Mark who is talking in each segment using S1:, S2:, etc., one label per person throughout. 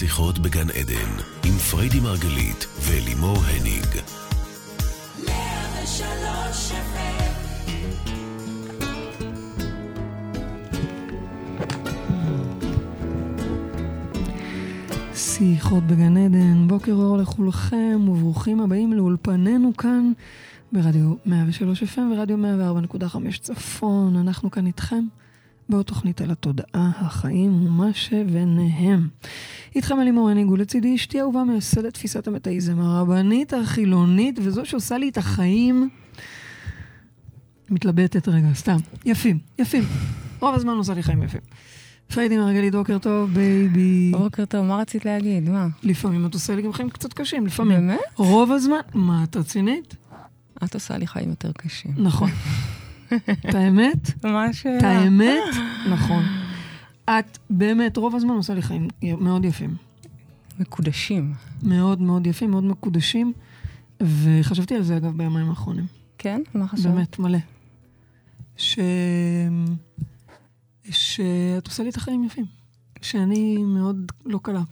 S1: שיחות בגן עדן, עם פריידי מרגלית ולימור הניג.
S2: שיחות בגן עדן, בוקר אור לכולכם וברוכים הבאים לאולפנינו כאן ברדיו 103 FM ורדיו 104.5 צפון. אנחנו כאן איתכם בעוד תוכנית על התודעה, החיים ומה שביניהם. איתכם אלימור הניג ולצידי אשתי אהובה מייסדת תפיסת המטאיזם, הרבנית החילונית וזו שעושה לי את החיים מתלבטת רגע, סתם. יפים, יפים. רוב הזמן עושה לי חיים יפים. פריידי מרגלית, בוקר טוב, baby.
S3: בוקר טוב, מה רצית להגיד? מה?
S2: לפעמים את עושה לי גם חיים קצת קשים, לפעמים.
S3: באמת?
S2: רוב הזמן, מה, את רצינית?
S3: את עושה לי חיים יותר קשים.
S2: נכון. את האמת?
S3: מה השאלה?
S2: את האמת? נכון. את באמת, רוב הזמן עושה לי חיים מאוד יפים.
S3: מקודשים.
S2: מאוד מאוד יפים, מאוד מקודשים, וחשבתי על זה אגב ביומיים האחרונים.
S3: כן? מה חשבת?
S2: באמת, מלא. ש... שאת עושה לי את החיים יפים. שאני מאוד לא קלה.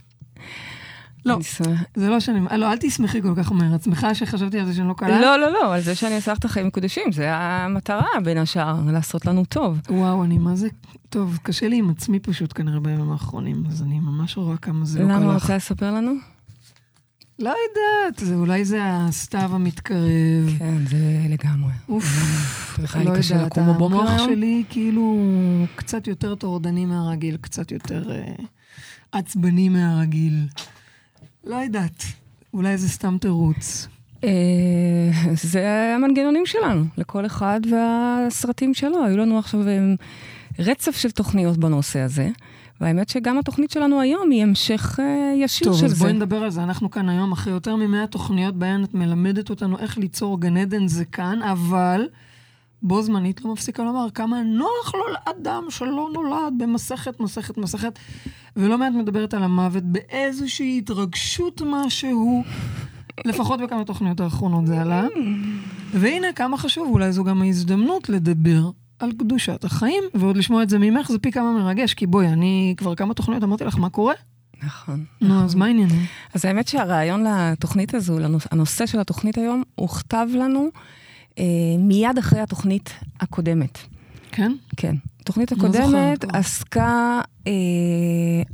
S2: לא. זה לא שאני... לא, אל תשמחי כל כך מהר. את שמחה שחשבתי על זה שאני לא קלה?
S3: לא, לא, לא, על זה שאני עושה לך את החיים מקודשים, זה המטרה בין השאר, לעשות לנו טוב.
S2: וואו, אני מה זה... טוב, קשה לי עם עצמי פשוט כנראה בימים האחרונים, אז אני ממש רואה כמה זה לא קל לך.
S3: למה רוצה לספר לנו?
S2: לא יודעת, זה, אולי זה הסתיו המתקרב.
S3: כן, זה לגמרי.
S2: אוף, לא יודעת, המוח? שלי כאילו קצת יותר טורדני מהרגיל, קצת יותר אה, עצבני מהרגיל. לא יודעת, אולי זה סתם תירוץ.
S3: אה, זה המנגנונים שלנו, לכל אחד והסרטים שלו. היו לנו עכשיו אה, רצף של תוכניות בנושא הזה, והאמת שגם התוכנית שלנו היום היא המשך אה, ישיר
S2: טוב,
S3: של
S2: אז
S3: זה.
S2: בואי נדבר על זה. אנחנו כאן היום אחרי יותר ממאה תוכניות בהן את מלמדת אותנו איך ליצור גן עדן זה כאן, אבל בו זמנית לא מפסיקה לומר כמה נוח לו לאדם שלא נולד במסכת, מסכת, מסכת, ולא מעט מדברת על המוות באיזושהי התרגשות משהו. לפחות בכמה תוכניות האחרונות זה עלה. והנה, כמה חשוב, אולי זו גם ההזדמנות לדבר על קדושת החיים, ועוד לשמוע את זה ממך זה פי כמה מרגש, כי בואי, אני כבר כמה תוכניות אמרתי לך, מה קורה?
S3: נכון.
S2: נו, אז מה העניינים?
S3: אז האמת שהרעיון לתוכנית הזו, הנושא של התוכנית היום, הוכתב לנו מיד אחרי התוכנית הקודמת.
S2: כן?
S3: כן. התוכנית
S2: לא
S3: הקודמת
S2: כבר.
S3: עסקה, אה,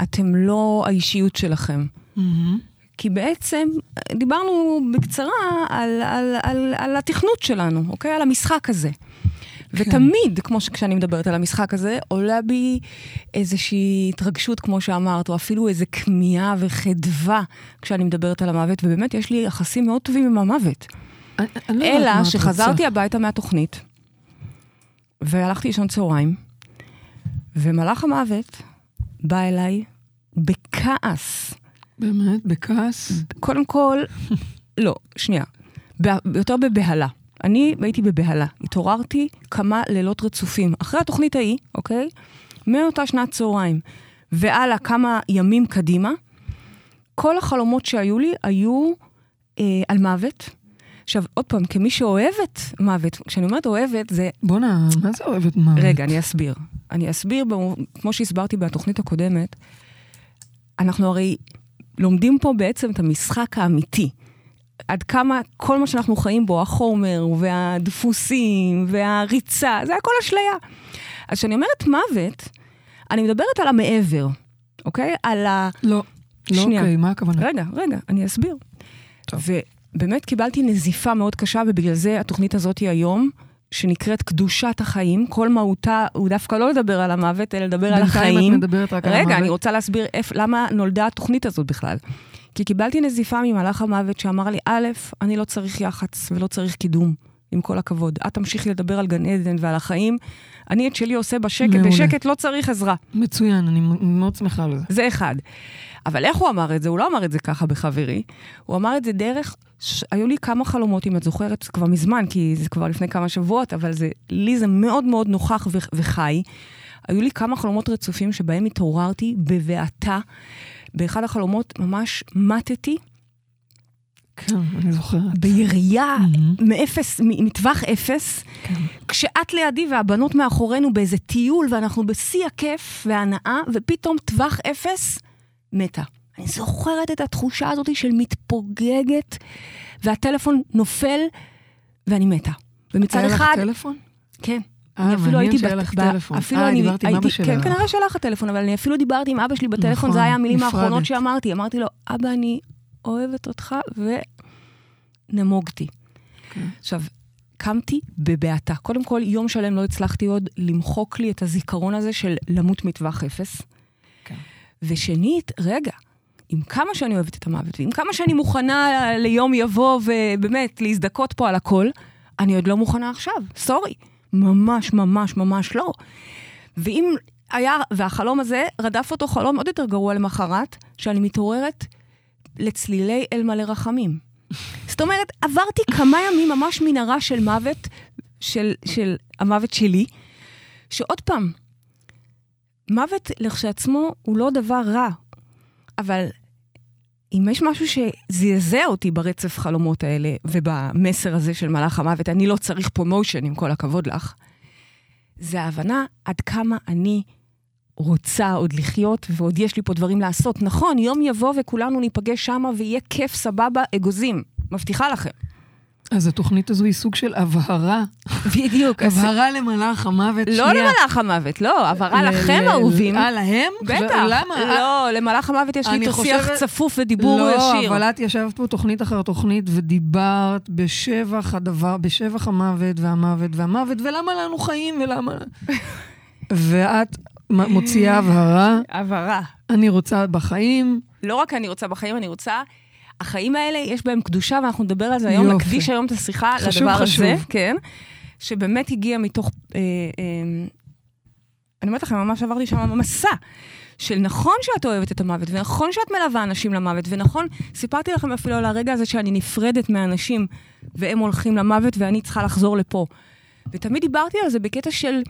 S3: אתם לא האישיות שלכם.
S2: מהמם.
S3: כי בעצם דיברנו בקצרה על, על, על, על התכנות שלנו, אוקיי? על המשחק הזה. ותמיד, כמו שכשאני מדברת על המשחק הזה, עולה בי איזושהי התרגשות, כמו שאמרת, או אפילו איזו כמיהה וחדווה כשאני מדברת על המוות, ובאמת יש לי יחסים מאוד טובים עם המוות.
S2: לא
S3: אלא שחזרתי
S2: רוצה.
S3: הביתה מהתוכנית, והלכתי לישון צהריים, ומלאך המוות בא אליי בכעס.
S2: באמת, בכעס?
S3: קודם כל, לא, שנייה, יותר בבהלה. אני הייתי בבהלה. התעוררתי כמה לילות רצופים. אחרי התוכנית ההיא, אוקיי? מאותה שנת צהריים והלאה כמה ימים קדימה, כל החלומות שהיו לי היו אה, על מוות. עכשיו, עוד פעם, כמי שאוהבת מוות, כשאני אומרת אוהבת, זה
S2: בואנה, מה זה אוהבת מוות?
S3: רגע, אני אסביר. אני אסביר, כמו שהסברתי בתוכנית הקודמת, אנחנו הרי לומדים פה בעצם את המשחק האמיתי. עד כמה כל מה שאנחנו חיים בו, החומר והדפוסים והריצה, זה הכל אשליה. אז כשאני אומרת מוות, אני מדברת על המעבר, אוקיי? על ה...
S2: לא, לא
S3: שנייה.
S2: אוקיי, מה הכוונה?
S3: רגע, רגע, אני אסביר.
S2: טוב.
S3: ובאמת קיבלתי נזיפה מאוד קשה, ובגלל זה התוכנית הזאת היא היום, שנקראת קדושת החיים. כל מהותה הוא דווקא לא לדבר על המוות, אלא לדבר על החיים.
S2: בינתיים את מדברת רק על המוות.
S3: רגע, אני רוצה להסביר איפ, למה נולדה התוכנית הזאת בכלל. כי קיבלתי נזיפה ממלאך המוות שאמר לי, א', אני לא צריך יח"צ ולא צריך קידום, עם כל הכבוד. את תמשיכי לדבר על גן עדן ועל החיים, אני את שלי עושה בשקט,
S2: מעולה.
S3: בשקט לא צריך עזרה.
S2: מצוין, אני מאוד שמחה על זה.
S3: זה אחד. אבל איך הוא אמר את זה? הוא לא אמר את זה ככה בחברי. הוא אמר את זה דרך... ש... היו לי כמה חלומות, אם את זוכרת, זה כבר מזמן, כי זה כבר לפני כמה שבועות, אבל זה, לי זה מאוד מאוד נוכח ו... וחי. היו לי כמה חלומות רצופים שבהם התעוררתי בבעתה. באחד החלומות ממש מתתי
S2: כן, אני זוכרת.
S3: בירייה
S2: מהמם.
S3: מאפס, מטווח אפס,
S2: כן.
S3: כשאת לידי והבנות מאחורינו באיזה טיול, ואנחנו בשיא הכיף וההנאה, ופתאום טווח אפס, מתה. אני זוכרת את התחושה הזאת של מתפוגגת, והטלפון נופל, ואני מתה. ומצד
S2: היה לך
S3: אחד...
S2: טלפון?
S3: כן.
S2: אה,
S3: אני אפילו
S2: מעניין
S3: הייתי...
S2: שהיה
S3: בת-
S2: לך
S3: ב-
S2: טלפון.
S3: אפילו
S2: אה,
S3: אני
S2: דיברת עם אבא שלך.
S3: כן, כנראה שלך הטלפון, אבל אני אפילו דיברתי עם אבא שלי בטלפון,
S2: נכון,
S3: זה היה המילים האחרונות. שאמרתי. אמרתי לו, אבא, אני אוהבת אותך, ונמוגתי.
S2: כן.
S3: עכשיו, קמתי בבעתה. קודם כל, יום שלם לא הצלחתי עוד למחוק לי את הזיכרון הזה של למות מטווח אפס.
S2: כן.
S3: ושנית, רגע, עם כמה שאני אוהבת את המוות, ועם כמה שאני מוכנה ליום יבוא ובאמת להזדכות פה על הכל, אני עוד לא מוכנה עכשיו, סורי. ממש, ממש, ממש לא. ואם היה, והחלום הזה רדף אותו חלום עוד יותר גרוע למחרת, שאני מתעוררת לצלילי אל מלא רחמים. זאת אומרת, עברתי כמה ימים ממש מנהרה של מוות, של, של המוות שלי, שעוד פעם, מוות לכשעצמו הוא לא דבר רע, אבל אם יש משהו שזעזע אותי ברצף חלומות האלה ובמסר הזה של מלאך המוות, אני לא צריך promotion, עם כל הכבוד לך, זה ההבנה עד כמה אני רוצה עוד לחיות ועוד יש לי פה דברים לעשות. נכון, יום יבוא וכולנו ניפגש שמה ויהיה כיף, סבבה, אגוזים. מבטיחה לכם.
S2: אז התוכנית הזו היא סוג של הבהרה.
S3: בדיוק.
S2: הבהרה למלאך המוות.
S3: לא. למלאך המוות, לא, הבהרה לכם, אהובים.
S2: אה, להם?
S3: בטח.
S2: למה?
S3: לא, למלאך המוות יש לי
S2: אני
S3: איתו שיח
S2: חושבת-
S3: צפוף ודיבור
S2: לא,
S3: ישיר.
S2: אבל את ישבת פה תוכנית אחר תוכנית ודיברת בשבח הדבר, בשבח המוות והמוות והמוות, ולמה לנו חיים ולמה... ואת מוציאה הבהרה,
S3: הבהרה.
S2: אני רוצה בחיים,
S3: לא רק אני רוצה בחיים, אני רוצה... החיים האלה, יש בהם קדושה, ואנחנו נדבר על זה היום,
S2: יופי.
S3: נקדיש היום את השיחה
S2: חשוב,
S3: לדבר
S2: חשוב.
S3: הזה, כן? שבאמת הגיע מתוך... אה, אה, אני אומרת לכם, ממש עברתי שם מסע. של נכון שאת אוהבת את המוות, ונכון שאת מלווה אנשים למוות, ונכון, סיפרתי לכם אפילו על הרגע הזה שאני נפרדת מאנשים, והם הולכים למוות, ואני צריכה לחזור לפה. ותמיד דיברתי על זה בקטע של,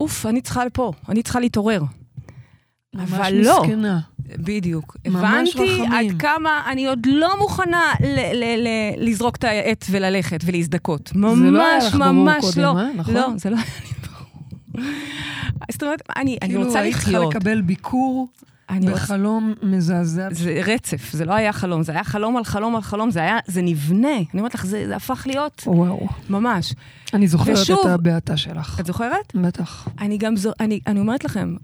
S3: אוף, אני צריכה לפה, אני צריכה להתעורר.
S2: ממש
S3: אבל לא. בדיוק.
S2: ממש
S3: הבנתי
S2: רחמים.
S3: עד כמה אני עוד לא מוכנה ל- ל- ל- לזרוק את העט וללכת ולהזדכות. ממש,
S2: לא היה לך ברור
S3: ממש
S2: קודם,
S3: לא.
S2: אה? נכון?
S3: לא, זה לא היה לי ברור. זאת אומרת, אני, אני
S2: כאילו,
S3: רוצה
S2: היית צריכה
S3: לחיות.
S2: לקבל ביקור
S3: אני.
S2: בחלום מזעזע.
S3: זה רצף, זה לא היה חלום, זה היה חלום על חלום על חלום, זה היה, זה נבנה. אני אומרת לך, זה, זה הפך להיות
S2: וואו.
S3: ממש.
S2: אני זוכרת
S3: ושוב-
S2: את הבעתה שלך.
S3: את זוכרת?
S2: בטח.
S3: אני גם, זו, אני, אני אומרת לכם,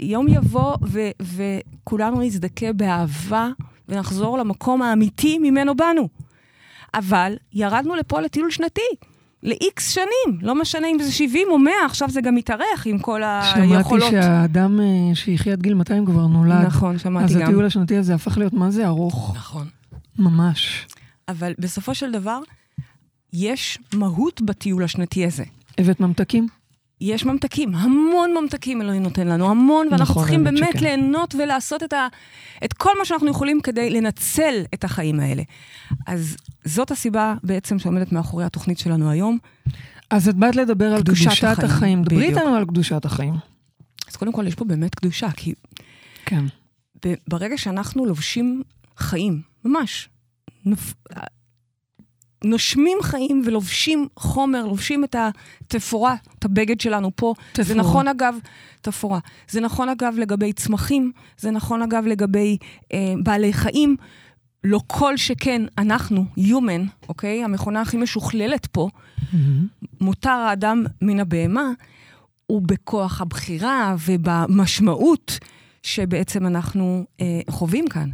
S3: יום יבוא ו, וכולנו נזדכה באהבה ונחזור למקום האמיתי ממנו באנו. אבל ירדנו לפה לטיול שנתי, ל-X שנים, לא משנה אם זה 70 או 100, עכשיו זה גם מתארך עם כל
S2: שמעתי
S3: היכולות.
S2: שהאדם אה, שיחיה עד גיל 200 כבר נולד.
S3: נכון, שמעתי
S2: אז
S3: גם.
S2: הטיול השנתי הזה הפך להיות מה זה ארוך.
S3: נכון.
S2: ממש.
S3: אבל בסופו של דבר, יש מהות בטיול השנתי הזה.
S2: הבאת ממתקים?
S3: יש ממתקים, המון ממתקים אלוהים נותן לנו, המון, ואנחנו
S2: נכון,
S3: צריכים באמת
S2: שכן.
S3: ליהנות ולעשות את, ה, את כל מה שאנחנו יכולים כדי לנצל את החיים האלה. אז זאת הסיבה בעצם שעומדת מאחורי התוכנית שלנו היום.
S2: אז את באת לדבר על
S3: קדושת
S2: קדושת
S3: החיים,
S2: החיים. דברי. איתנו על קדושת החיים.
S3: אז קודם כל, יש פה באמת קדושה, כי
S2: כן.
S3: ברגע שאנחנו לובשים חיים, ממש, נופ... נושמים חיים ולובשים חומר, לובשים את התפאורה, את הבגד שלנו פה. זה
S2: תפאורה.
S3: נכון אגב, תפאורה. זה נכון אגב לגבי צמחים, זה נכון אגב לגבי אה, בעלי חיים. לא כל שכן אנחנו, human, אוקיי? המכונה הכי משוכללת פה, מותר האדם מן הבהמה, הוא בכוח הבחירה ובמשמעות שבעצם אנחנו אה, חווים כאן.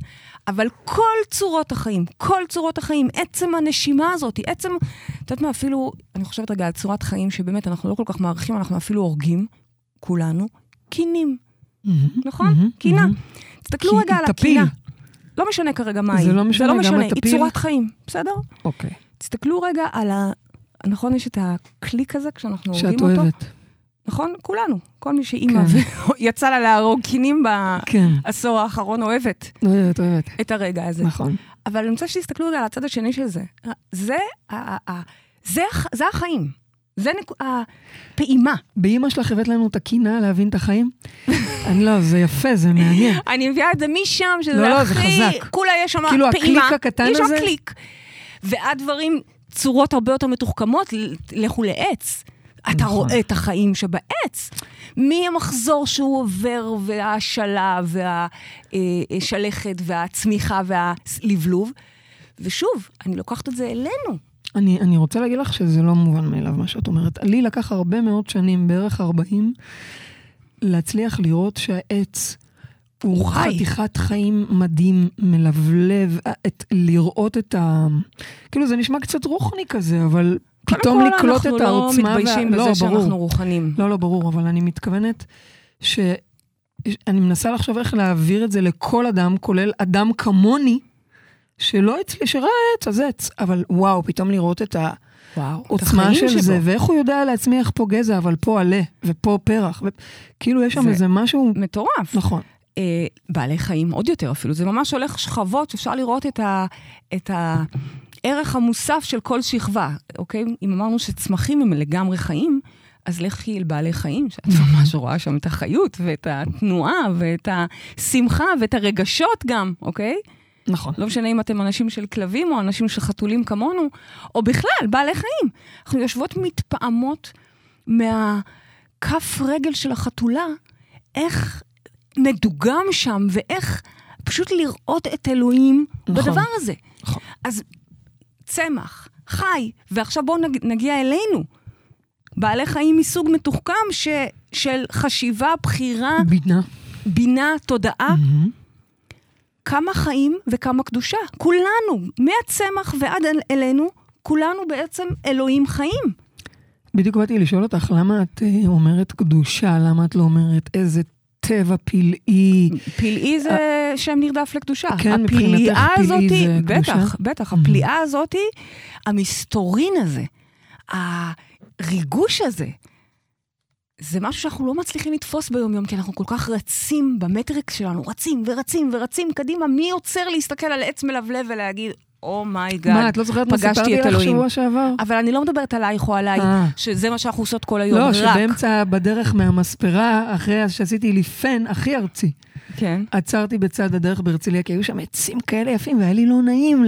S3: אבל כל צורות החיים, כל צורות החיים, עצם הנשימה הזאת, עצם, את יודעת מה, אפילו, אני חושבת רגע על צורת חיים שבאמת אנחנו לא כל כך מעריכים, אנחנו אפילו הורגים, כולנו, קינים, נכון? קינה. תסתכלו
S2: כי-
S3: רגע על. הקינה. לא משנה כרגע מה
S2: זה
S3: היא.
S2: לא משנה,
S3: זה לא משנה? היא צורת חיים, בסדר?
S2: אוקיי.
S3: תסתכלו רגע על ה... נכון, יש את הקליק הזה כשאנחנו
S2: שאת
S3: הורגים אותו?
S2: אוהבת.
S3: נכון? כולנו. כל מי שאימא
S2: כן.
S3: ויצא לה להרוג קינים
S2: כן.
S3: בעשור האחרון אוהבת
S2: אוהבת, אוהבת.
S3: את הרגע הזה.
S2: נכון.
S3: אבל אני רוצה שתסתכלו על הצד השני של זה. זה, זה, הח- זה החיים. זה נק... הפעימה.
S2: באימא שלך הבאת לנו את הקינה להבין את החיים? אני לא, זה יפה, זה מעניין.
S3: אני מביאה את זה משם, שזה
S2: לא, לא,
S3: הכי...
S2: זה חזק.
S3: כולה יש שם
S2: כאילו,
S3: פעימה.
S2: הקליק הקטן
S3: יש שם
S2: הזה?
S3: קליק. ועד דברים, צורות הרבה יותר מתוחכמות, לכו לעץ. אתה
S2: נכון.
S3: רואה את החיים שבעץ. מהמחזור שהוא עובר, וההשאלה, והשלכת, והצמיחה, והלבלוב. ושוב, אני לוקחת את זה אלינו.
S2: אני, אני רוצה להגיד לך שזה לא מובן מאליו מה שאת אומרת. לי לקח הרבה מאוד שנים, בערך 40, להצליח לראות שהעץ הוא
S3: הוא חי.
S2: חתיכת חיים מדהים, מלבלב, את, לראות את ה... כאילו זה נשמע קצת רוחני כזה, אבל פתאום
S3: קודם כל,
S2: לקלוט את העוצמה...
S3: אנחנו לא מתביישים
S2: וה...
S3: בזה
S2: לא,
S3: שאנחנו
S2: ברור.
S3: רוחנים.
S2: לא, לא, ברור, אבל אני מתכוונת ש... אני מנסה לחשוב איך להעביר את זה לכל אדם, כולל אדם כמוני, שלא אצלי, שראה עץ, אז עץ, אבל וואו, פתאום לראות את העוצמה של
S3: שבו.
S2: זה, ואיך הוא יודע להצמיח פה גזע, אבל פה עלה, ופה פרח, ו... כאילו יש שם
S3: זה-
S2: איזה משהו,
S3: מטורף.
S2: נכון,
S3: אה, בעלי חיים עוד יותר אפילו. זה ממש הולך שכבות, אפשר לראות את, ה, את הערך המוסף של כל שכבה, אוקיי? אם אמרנו שצמחים הם לגמרי חיים, אז לכי אל בעלי חיים, שאת ממש רואה שם את החיות ואת התנועה ואת השמחה ואת הרגשות גם, אוקיי?
S2: נכון.
S3: לא משנה אם אתם אנשים של כלבים או אנשים של חתולים כמונו, או בכלל, בעלי חיים. אנחנו יושבות מתפעמות מהכף רגל של החתולה, איך מדוגם שם, ואיך פשוט לראות את אלוהים
S2: נכון.
S3: בדבר הזה.
S2: נכון.
S3: אז צמח, חי, ועכשיו בואו נג, נגיע אלינו. בעלי חיים מסוג מתוחכם ש, של חשיבה, בחירה,
S2: בינה.
S3: בינה, תודעה.
S2: מהמם.
S3: כמה חיים וכמה קדושה. כולנו, מהצמח ועד אל- אלינו, כולנו בעצם אלוהים חיים.
S2: בדיוק באתי לשאול אותך, למה את אה, אומרת קדושה, למה את לא אומרת איזה טבע פלאי?
S3: פלאי זה שם נרדף לקדושה.
S2: כן, מבחינתך פלאי זה קדושה?
S3: בטח, בטח,
S2: Mhm.
S3: הפליאה הזאתי, המסתורין הזה, הריגוש הזה, זה משהו שאנחנו לא מצליחים לתפוס ביום-יום, כי אנחנו כל כך רצים במטריקס שלנו, רצים ורצים ורצים קדימה, מי עוצר להסתכל על עץ מלבלב ולהגיד, oh my god,
S2: מה, את לא זוכרת מה סיפרתי לך. שבוע שעבר?
S3: אבל אני לא מדברת עלייך או עליי,
S2: אה.
S3: שזה מה שאנחנו עושות כל היום,
S2: לא,
S3: רק.
S2: שבאמצע, בדרך מהמספרה, אחרי שעשיתי לי פן הכי ארצי,
S3: כן.
S2: עצרתי בצד הדרך בהרצליה, כי היו שם עצים כאלה יפים, והיה לי לא נעים,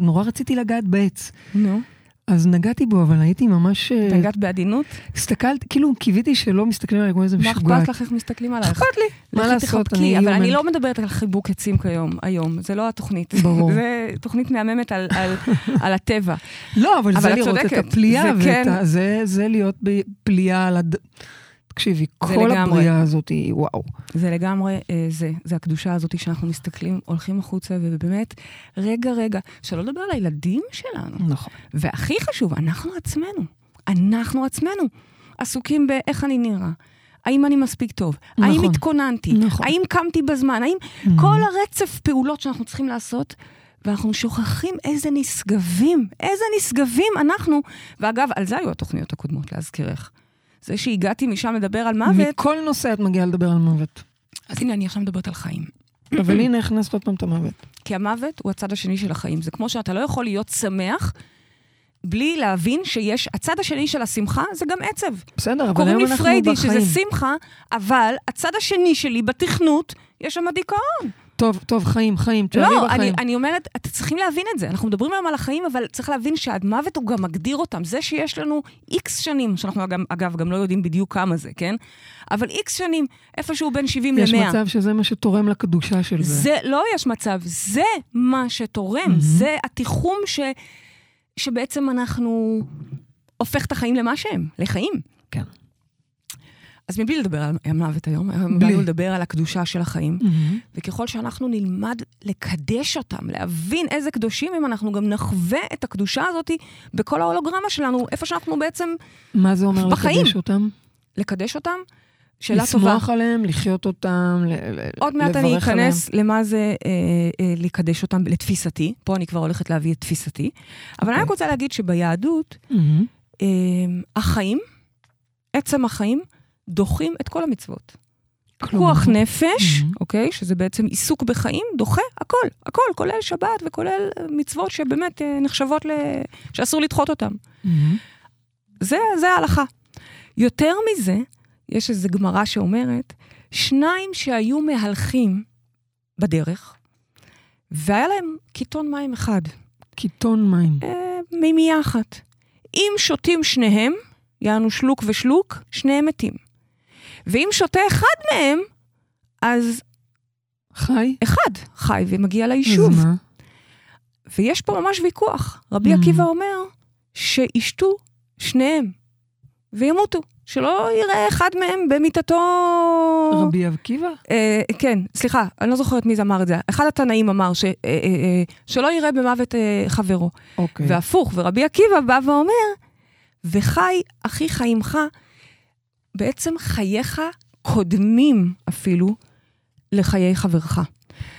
S2: נורא רציתי לגעת בעץ.
S3: נו.
S2: אז נגעתי בו, אבל הייתי ממש... אה,
S3: נגעת בעדינות?
S2: הסתכלתי, כאילו קיוויתי שלא מסתכלים עליי כמו איזה
S3: מה
S2: משוגעת.
S3: אכפת לך איך מסתכלים עלייך?
S2: אכפת לי, מה לעשות,
S3: תחבקי, אבל אני לא מדברת על חיבוק עצים כיום, היום, זה לא התוכנית.
S2: ברור.
S3: זה תוכנית מהממת על- על- על הטבע.
S2: לא, אבל
S3: אבל
S2: זה לראות את הפליאה,
S3: זה כן.
S2: זה- זה להיות בפליאה על הד... תקשיבי, כל
S3: לגמרי.
S2: הבריאה הזאת היא וואו.
S3: זה לגמרי, אה, זה, זה הקדושה הזאת שאנחנו מסתכלים, הולכים החוצה, ובאמת, רגע, רגע, שלא לדבר על הילדים שלנו.
S2: נכון.
S3: והכי חשוב, אנחנו עצמנו. אנחנו עצמנו. עסוקים באיך אני נראה. האם אני מספיק טוב?
S2: נכון.
S3: האם התכוננתי?
S2: נכון.
S3: האם קמתי בזמן? האם
S2: Mhm.
S3: כל הרצף פעולות שאנחנו צריכים לעשות, ואנחנו שוכחים איזה נשגבים, איזה נשגבים אנחנו. ואגב, על זה היו התוכניות הקודמות, להזכירך. זה שהגעתי משם לדבר על מוות,
S2: מכל נושא את מגיעה לדבר על מוות.
S3: אז הנה, אני עכשיו מדברת על חיים.
S2: אבל הנה הכנסת עוד פעם את המוות.
S3: כי המוות הוא הצד השני של החיים. זה כמו שאתה לא יכול להיות שמח בלי להבין שיש, הצד השני של השמחה זה גם עצב.
S2: בסדר, אבל
S3: קוראים
S2: היום
S3: לי
S2: אנחנו
S3: פריידי,
S2: בחיים.
S3: שזה שמחה, אבל הצד השני שלי בתכנות, יש שם דיכאון.
S2: טוב, טוב, חיים, חיים, תשארי
S3: לא, אני,
S2: בחיים.
S3: אני אומרת, אתם צריכים להבין את זה. אנחנו מדברים היום על החיים, אבל צריך להבין שהמוות הוא גם מגדיר אותם. זה שיש לנו איקס שנים, שאנחנו אגב, אגב גם לא יודעים בדיוק כמה זה, כן? אבל איקס שנים, איפשהו בין 70 ל-100.
S2: יש מצב שזה מה שתורם לקדושה של זה.
S3: זה לא יש מצב, זה מה שתורם,
S2: מהמם.
S3: זה התיחום ש, שבעצם אנחנו הופך את החיים למה שהם, לחיים.
S2: כן.
S3: אז מבלי לדבר על המוות היום. באנו לדבר על הקדושה של החיים,
S2: מהמם.
S3: וככל שאנחנו נלמד לקדש אותם, להבין איזה קדושים הם, אנחנו גם נחווה את הקדושה הזאת בכל ההולוגרמה שלנו, איפה שאנחנו בעצם
S2: מה זה אומר
S3: בחיים.
S2: לקדש אותם?
S3: לקדש אותם. שאלה טובה.
S2: לשמוח עליהם, לחיות אותם, ל- ל-
S3: עוד מעט אני
S2: לברך עליהם.
S3: אכנס למה זה אה, אה, לקדש אותם לתפיסתי. פה אני כבר הולכת להביא את תפיסתי. אבל אני רק
S2: אוקיי.
S3: רוצה להגיד שביהדות,
S2: מהמם.
S3: אה, החיים, עצם החיים, דוחים את כל המצוות. פיקוח נפש,
S2: מהמם.
S3: אוקיי, שזה בעצם עיסוק בחיים, דוחה הכל, הכל, כולל שבת וכולל אה, מצוות שבאמת אה, נחשבות ל... שאסור לדחות אותן.
S2: מהמם.
S3: זה, זה ההלכה. יותר מזה, יש איזו גמרא שאומרת, שניים שהיו מהלכים בדרך, והיה להם קיתון מים אחד,
S2: קיתון מים.
S3: אה, מימייה אחת. אם שותים שניהם, יענו שלוק ושלוק, שניהם מתים. ואם שותה אחד מהם, אז
S2: חי?
S3: אחד חי ומגיע ליישוב. ויש פה ממש ויכוח. רבי
S2: Mm.
S3: עקיבא אומר שישתו שניהם וימותו, שלא יראה אחד מהם במיטתו...
S2: רבי עקיבא?
S3: אה, כן, סליחה, אני לא זוכרת מי זה אמר את זה. אחד התנאים אמר ש, אה, אה, אה, שלא יראה במוות אה, חברו.
S2: אוקיי.
S3: והפוך, ורבי עקיבא בא ואומר, וחי אחיך עמך, בעצם חייך קודמים אפילו לחיי חברך.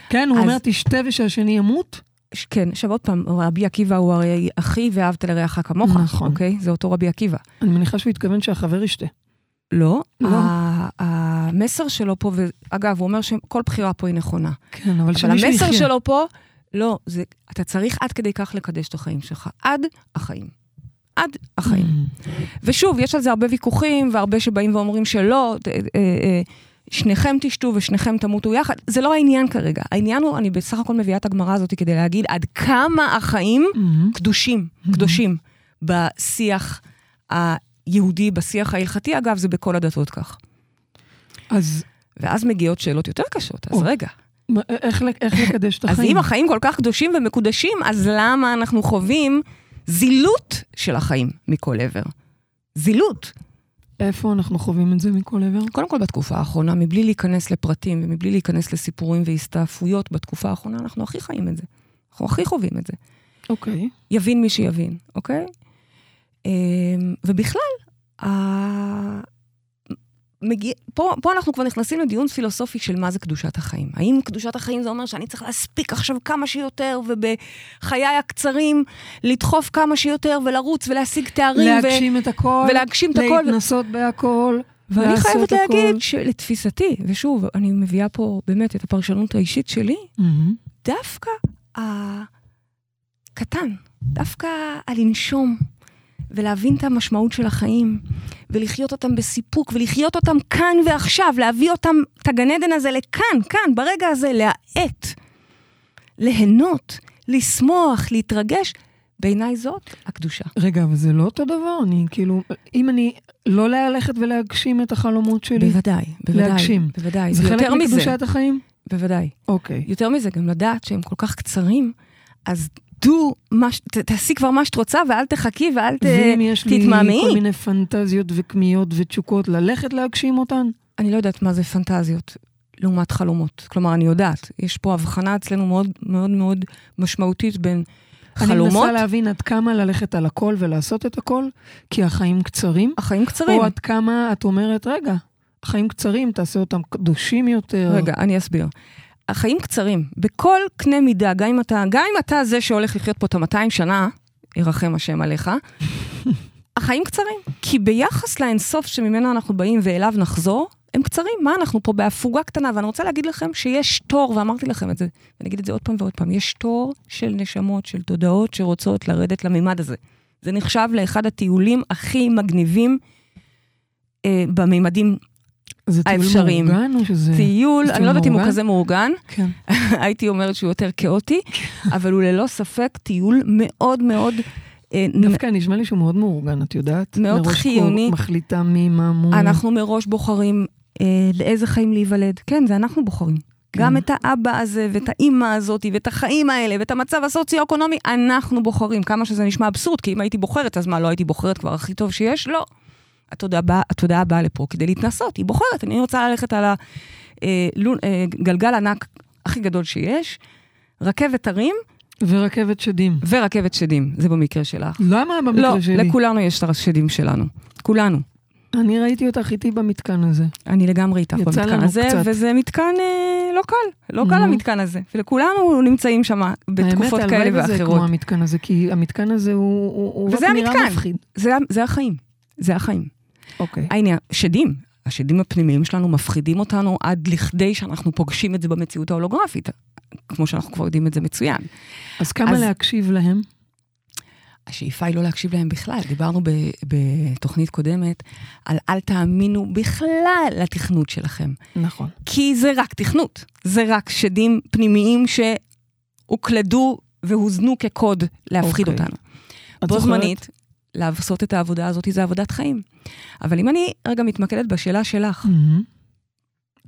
S2: כן, הוא
S3: אז-
S2: אומר, תשתה ושהשני ימות?
S3: כן, עכשיו עוד פעם, רבי עקיבא הוא הרי אחי ואהבת לרעך כמוך,
S2: נכון.
S3: אוקיי? זה אותו רבי עקיבא.
S2: אני מניחה שהוא התכוון שהחבר ישתה.
S3: לא,
S2: לא.
S3: המסר שלו פה, ואגב, הוא אומר שכל בחירה פה היא נכונה.
S2: כן, אבל
S3: אבל
S2: שמישהו
S3: המסר
S2: יחיה.
S3: שלו פה, לא, זה, אתה צריך עד כדי כך לקדש את החיים שלך. עד החיים. עד החיים. ושוב, יש על זה הרבה ויכוחים, והרבה שבאים ואומרים שלא, ת- אה, אה, שניכם תשתו ושניכם תמותו יחד. זה לא העניין כרגע. העניין הוא, אני בסך הכל מביאה את הגמרא הזאת כדי להגיד עד כמה החיים
S2: Mhm.
S3: קדושים, קדושים, בשיח היהודי, בשיח ההלכתי. אגב, זה בכל הדתות כך.
S2: אז
S3: ואז מגיעות שאלות יותר קשות, אז. רגע.
S2: איך איך לקדש את
S3: אז
S2: החיים?
S3: אם החיים כל כך קדושים ומקודשים, אז למה אנחנו חווים זילות של החיים מכל עבר? זילות.
S2: איפה אנחנו חווים את זה מכל עבר?
S3: קודם כל בתקופה האחרונה, מבלי להיכנס לפרטים ומבלי להיכנס לסיפורים והסתעפויות, בתקופה האחרונה אנחנו הכי חיים את זה. אנחנו הכי חווים את זה.
S2: אוקיי.
S3: יבין מי שיבין, אוקיי? אמ, ובכלל. מגיע... פה, פה אנחנו כבר נכנסים לדיון פילוסופי של מה זה קדושת החיים. האם קדושת החיים זה אומר שאני צריך להספיק עכשיו כמה שיותר, ובחיי הקצרים לדחוף כמה שיותר, ולרוץ ולהשיג תארים,
S2: להגשים את הכל,
S3: ו... ולהגשים את הכל.
S2: להתנסות בהכל,
S3: ואני חייבת
S2: הכל.
S3: להגיד שלתפיסתי, ושוב, אני מביאה פה באמת את הפרשנות האישית שלי,
S2: מהמם.
S3: דווקא הקטן, דווקא הלנשום ולהבין את המשמעות של החיים, ולחיות אותם בסיפוק, ולחיות אותם כאן ועכשיו, להביא אותם, את הגן עדן הזה לכאן, כאן, ברגע הזה, להאט, ליהנות, לשמוח, להתרגש. בעיניי זאת הקדושה.
S2: רגע, אבל זה לא אותו דבר? אני כאילו, אם אני לא ללכת ולהגשים את החלומות שלי,
S3: בוודאי, בוודאי.
S2: להגשים.
S3: בוודאי.
S2: זה חלק
S3: יותר מזה,
S2: מקדושת החיים?
S3: בוודאי.
S2: אוקיי.
S3: יותר מזה, גם לדעת שהם כל כך קצרים, אז דו, מה ש- ת- תעשי כבר מה שאת רוצה, ואל תחכי ואל ת...
S2: ואם יש לי
S3: תתמהמהי.
S2: כל מיני פנטזיות וכמיהות ותשוקות, ללכת להגשים אותן?
S3: אני לא יודעת מה זה פנטזיות לעומת חלומות. כלומר, אני יודעת, יש פה הבחנה אצלנו מאוד מאוד מאוד משמעותית בין
S2: אני
S3: חלומות,
S2: מנסה להבין עד כמה ללכת על הכל ולעשות את הכל, כי החיים קצרים,
S3: החיים קצרים.
S2: או עד כמה את אומרת, רגע, החיים קצרים, תעשה אותם קדושים יותר.
S3: רגע, אני אסביר. החיים קצרים, בכל קנה מידה, גם אם אתה, גם אם אתה זה שהולך לחיות פה את ה-200 שנה, ירחם השם עליך, החיים קצרים. כי ביחס לאינסוף שממנו אנחנו באים ואליו נחזור, הם קצרים. מה, אנחנו פה בהפוגה קטנה, ואני רוצה להגיד לכם שיש תור, ואמרתי לכם את זה, ואני אגיד את זה עוד פעם ועוד פעם, יש תור של נשמות, של תודעות שרוצות לרדת לממד הזה. זה נחשב לאחד הטיולים הכי מגניבים אה, בממדים
S2: זה טיול
S3: האפשריים.
S2: מאורגן או שזה...
S3: טיול, אני לא יודעת אם הוא? כזה מאורגן,
S2: כן.
S3: הייתי אומרת שהוא יותר כאוטי, אבל הוא ללא ספק טיול מאוד מאוד... אה,
S2: דווקא נשמע לי שהוא מאוד מאורגן, את יודעת?
S3: מאוד
S2: מראש
S3: חיוני.
S2: כל מחליטה מי, מה, מו.
S3: אנחנו מראש בוחרים אה, לאיזה חיים להיוולד. כן, זה אנחנו בוחרים.
S2: כן.
S3: גם את האבא הזה, ואת האימא הזאת, ואת החיים האלה, ואת המצב הסוציו-אקונומי, אנחנו בוחרים. כמה שזה נשמע אבסורד, כי אם הייתי בוחרת, אז מה, לא הייתי בוחרת כבר הכי טוב שיש? לא. התודעה באה, התודעה באה לפה כדי להתנסות, היא בוחרת. אני רוצה ללכת על הגלגל ענק הכי גדול שיש, רכבת הרים
S2: ורכבת שדים.
S3: ורכבת שדים, זה במקרה שלך.
S2: למה במקרה
S3: לא,
S2: שלי?
S3: לכולנו יש את השדים שלנו. כולנו.
S2: אני ראיתי אותך איתי במתקן הזה.
S3: אני לגמרי איתך במתקן הזה,
S2: קצת.
S3: וזה מתקן אה, לא קל, לא קל
S2: נו.
S3: המתקן הזה. ולכולנו נמצאים שם בתקופות
S2: האמת,
S3: כאלה
S2: הלוואי וזה
S3: ואחרות.
S2: כמו המתקן הזה, כי המתקן הזה הוא... הוא- הוא רק נראה
S3: המתקן.
S2: מפחיד.
S3: זה, זה החיים, זה החיים.
S2: אוקיי.
S3: העניין, שדים, השדים הפנימיים שלנו מפחידים אותנו עד לכדי שאנחנו פוגשים את זה במציאות ההולוגרפית, כמו שאנחנו כבר יודעים את זה מצוין.
S2: אז כמה
S3: אז-
S2: להקשיב להם?
S3: השאיפה היא לא להקשיב להם בכלל. דיברנו ב, בתוכנית קודמת על אל תאמינו בכלל לתכנות שלכם.
S2: נכון.
S3: כי זה רק תכנות. זה רק שדים פנימיים שהוקלדו והוזנו כקוד להפחיד
S2: אוקיי.
S3: אותנו. בו
S2: זוכרת?
S3: זמנית, לעשות את העבודה הזאת, זה עבודת חיים. אבל אם אני רגע מתמקדת בשאלה שלך,
S2: מהמם.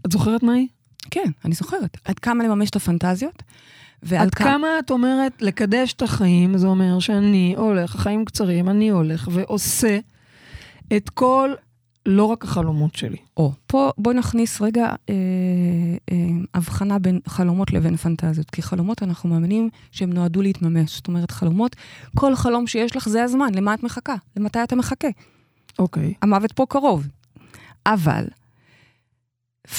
S2: את זוכרת מה היא?
S3: כן, אני זוכרת. עד כמה לממש את הפנטזיות,
S2: עד כמה את אומרת לקדש את החיים, זה אומר שאני הולך, החיים קצרים, אני הולך ועושה את כל, לא רק החלומות שלי.
S3: או, פה בואי נכניס רגע אה, אה, הבחנה בין חלומות לבין פנטזיות. כי חלומות, אנחנו מאמינים שהם נועדו להתממש. זאת אומרת, חלומות, כל חלום שיש לך זה הזמן, למה את מחכה? למתי אתה מחכה?
S2: אוקיי.
S3: המוות פה קרוב. אבל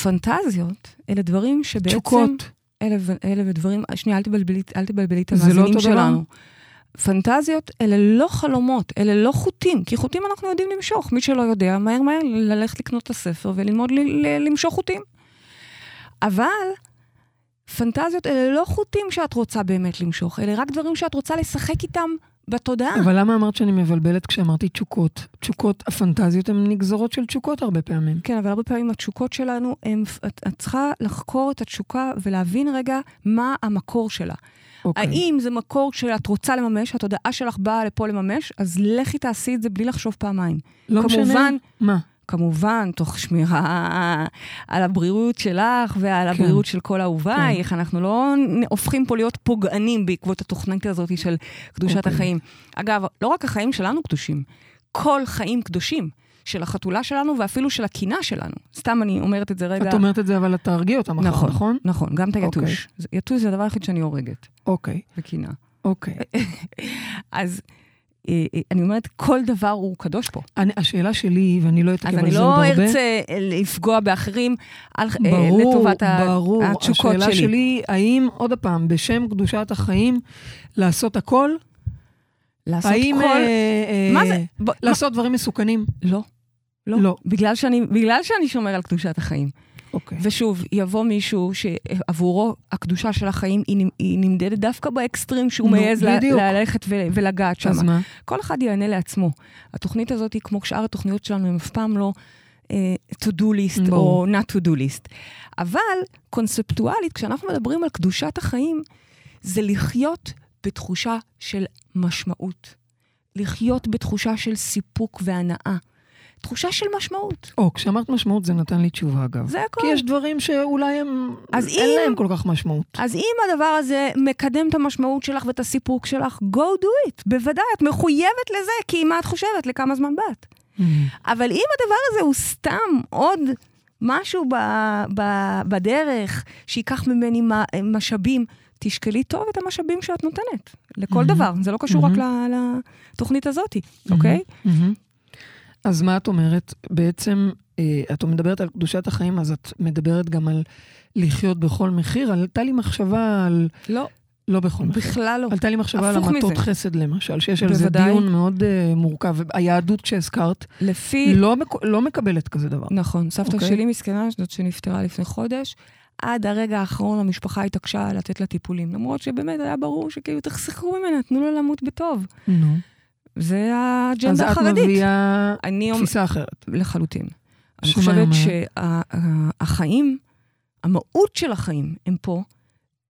S3: פנטזיות, אלה דברים שבעצם...
S2: תשוקות.
S3: אלה, אלה ודברים, שנייה, אל תבלבלי, אל תבלבלי את
S2: זה לא
S3: המאזינים
S2: אותו דבר?
S3: פנטזיות אלה לא חלומות, אלה לא חוטים, כי חוטים אנחנו יודעים למשוך. מי שלא יודע, מהר מהר ללכת לקנות את הספר וללמוד ל- ל- למשוך חוטים. אבל פנטזיות אלה לא חוטים שאת רוצה באמת למשוך, אלה רק דברים שאת רוצה לשחק איתם בתודעה.
S2: אבל למה אמרת שאני מבלבלת כשאמרתי תשוקות? תשוקות, הפנטזיות הן נגזרות של תשוקות הרבה פעמים.
S3: כן, אבל הרבה פעמים התשוקות שלנו, הם, את, את צריכה לחקור את התשוקה ולהבין רגע מה המקור שלה.
S2: אוקיי.
S3: האם זה מקור שאת רוצה לממש, התודעה שלך באה לפה לממש, אז לכי תעשי את זה בלי לחשוב פעמיים.
S2: לא משנה.
S3: כמובן,
S2: מה?
S3: כמובן, תוך שמירה על הבריאות שלך ועל
S2: כן.
S3: הבריאות של כל אהובייך. אנחנו לא הופכים פה להיות פוגענים בעקבות התוכנית הזאת של קדושת
S2: אוקיי.
S3: החיים. אגב, לא רק החיים שלנו קדושים, כל חיים קדושים. של החתולה שלנו ואפילו של הקינה שלנו. סתם אני אומרת את זה רגע.
S2: את אומרת את זה, אבל את תהרגי אותה מחר,
S3: נכון,
S2: נכון?
S3: נכון, גם את
S2: אוקיי.
S3: היתוש. זה- יתוש זה הדבר היחיד שאני הורגת,
S2: אוקיי,
S3: וקינה.
S2: אוקיי.
S3: אז אה, אה, אני אומרת, כל דבר הוא קדוש פה.
S2: אני- השאלה שלי, ואני לא
S3: אז
S2: אתעכב על
S3: אני
S2: זה
S3: לא
S2: עוד הרבה.
S3: ארצה אה, לפגוע באחרים על,
S2: ברור,
S3: לטובת
S2: ברור.
S3: התשוקות
S2: השאלה
S3: שלי.
S2: שלי, האם, עוד פעם, בשם קדושת החיים, לעשות הכל?
S3: לעשות
S2: האם...
S3: כל...
S2: אה, אה,
S3: מה זה? ב-
S2: לעשות דברים מסוכנים?
S3: מה- לא. לא.
S2: לא.
S3: בגלל שאני, בגלל שאני שומר על קדושת החיים.
S2: אוקיי.
S3: ושוב, יבוא מישהו שעבורו הקדושה של החיים היא, היא נמדדת דווקא באקסטרים שהוא
S2: נו,
S3: מעז. ללכת ו- ולגעת שם.
S2: אז מה?
S3: כל אחד יענה לעצמו. התוכנית הזאת היא כמו שאר התוכניות שלנו, הן אף פעם לא אה, to-do list
S2: ברור.
S3: או not to-do list. אבל קונספטואלית, כשאנחנו מדברים על קדושת החיים, זה לחיות בתחושה של משמעות. לחיות בתחושה של סיפוק והנאה. תחושה של משמעות.
S2: או, כשאמרת משמעות זה נתן לי תשובה, אגב.
S3: זה הכל.
S2: כי יש דברים שאולי הם...
S3: אז
S2: אין
S3: אם-
S2: להם כל כך משמעות.
S3: אז אם הדבר הזה מקדם את המשמעות שלך ואת הסיפוק שלך, go do it. בוודאי, את מחויבת לזה, כי מה את חושבת? לכמה זמן באת? אבל אם הדבר הזה הוא סתם עוד משהו ב, ב, בדרך שייקח ממני מה, משאבים, תשקלי טוב את המשאבים שאת נותנת, לכל
S2: מהמם.
S3: דבר. זה לא קשור רק ל- לתוכנית הזאת, אוקיי?
S2: מהמם. אז מה את אומרת? בעצם, אה, את מדברת על קדושת החיים, אז את מדברת גם על לחיות בכל מחיר? עלתה לי מחשבה על...
S3: לא,
S2: לא בכל מחיר.
S3: בכלל לא.
S2: עלתה לי מחשבה על המתות
S3: מזה.
S2: חסד למשל, שיש על זה. דיון מאוד uh, מורכב. היהדות שהזכרת
S3: לפי...
S2: לא, מק... לא מקבלת כזה דבר.
S3: נכון, סבתא
S2: אוקיי.
S3: שלי מסכנה, זאת שנפטרה לפני חודש. עד הרגע האחרון המשפחה התעקשה לתת לה טיפולים, למרות שבאמת היה ברור שכאילו תחסכו ממנה, תנו לה למות בטוב.
S2: נו.
S3: זה
S2: אז
S3: האג'נדה
S2: את
S3: החרדית.
S2: מביאה
S3: אני אומר,
S2: תפיסה אחרת.
S3: לחלוטין. אני חושבת? שהחיים, המהות של החיים, הם פה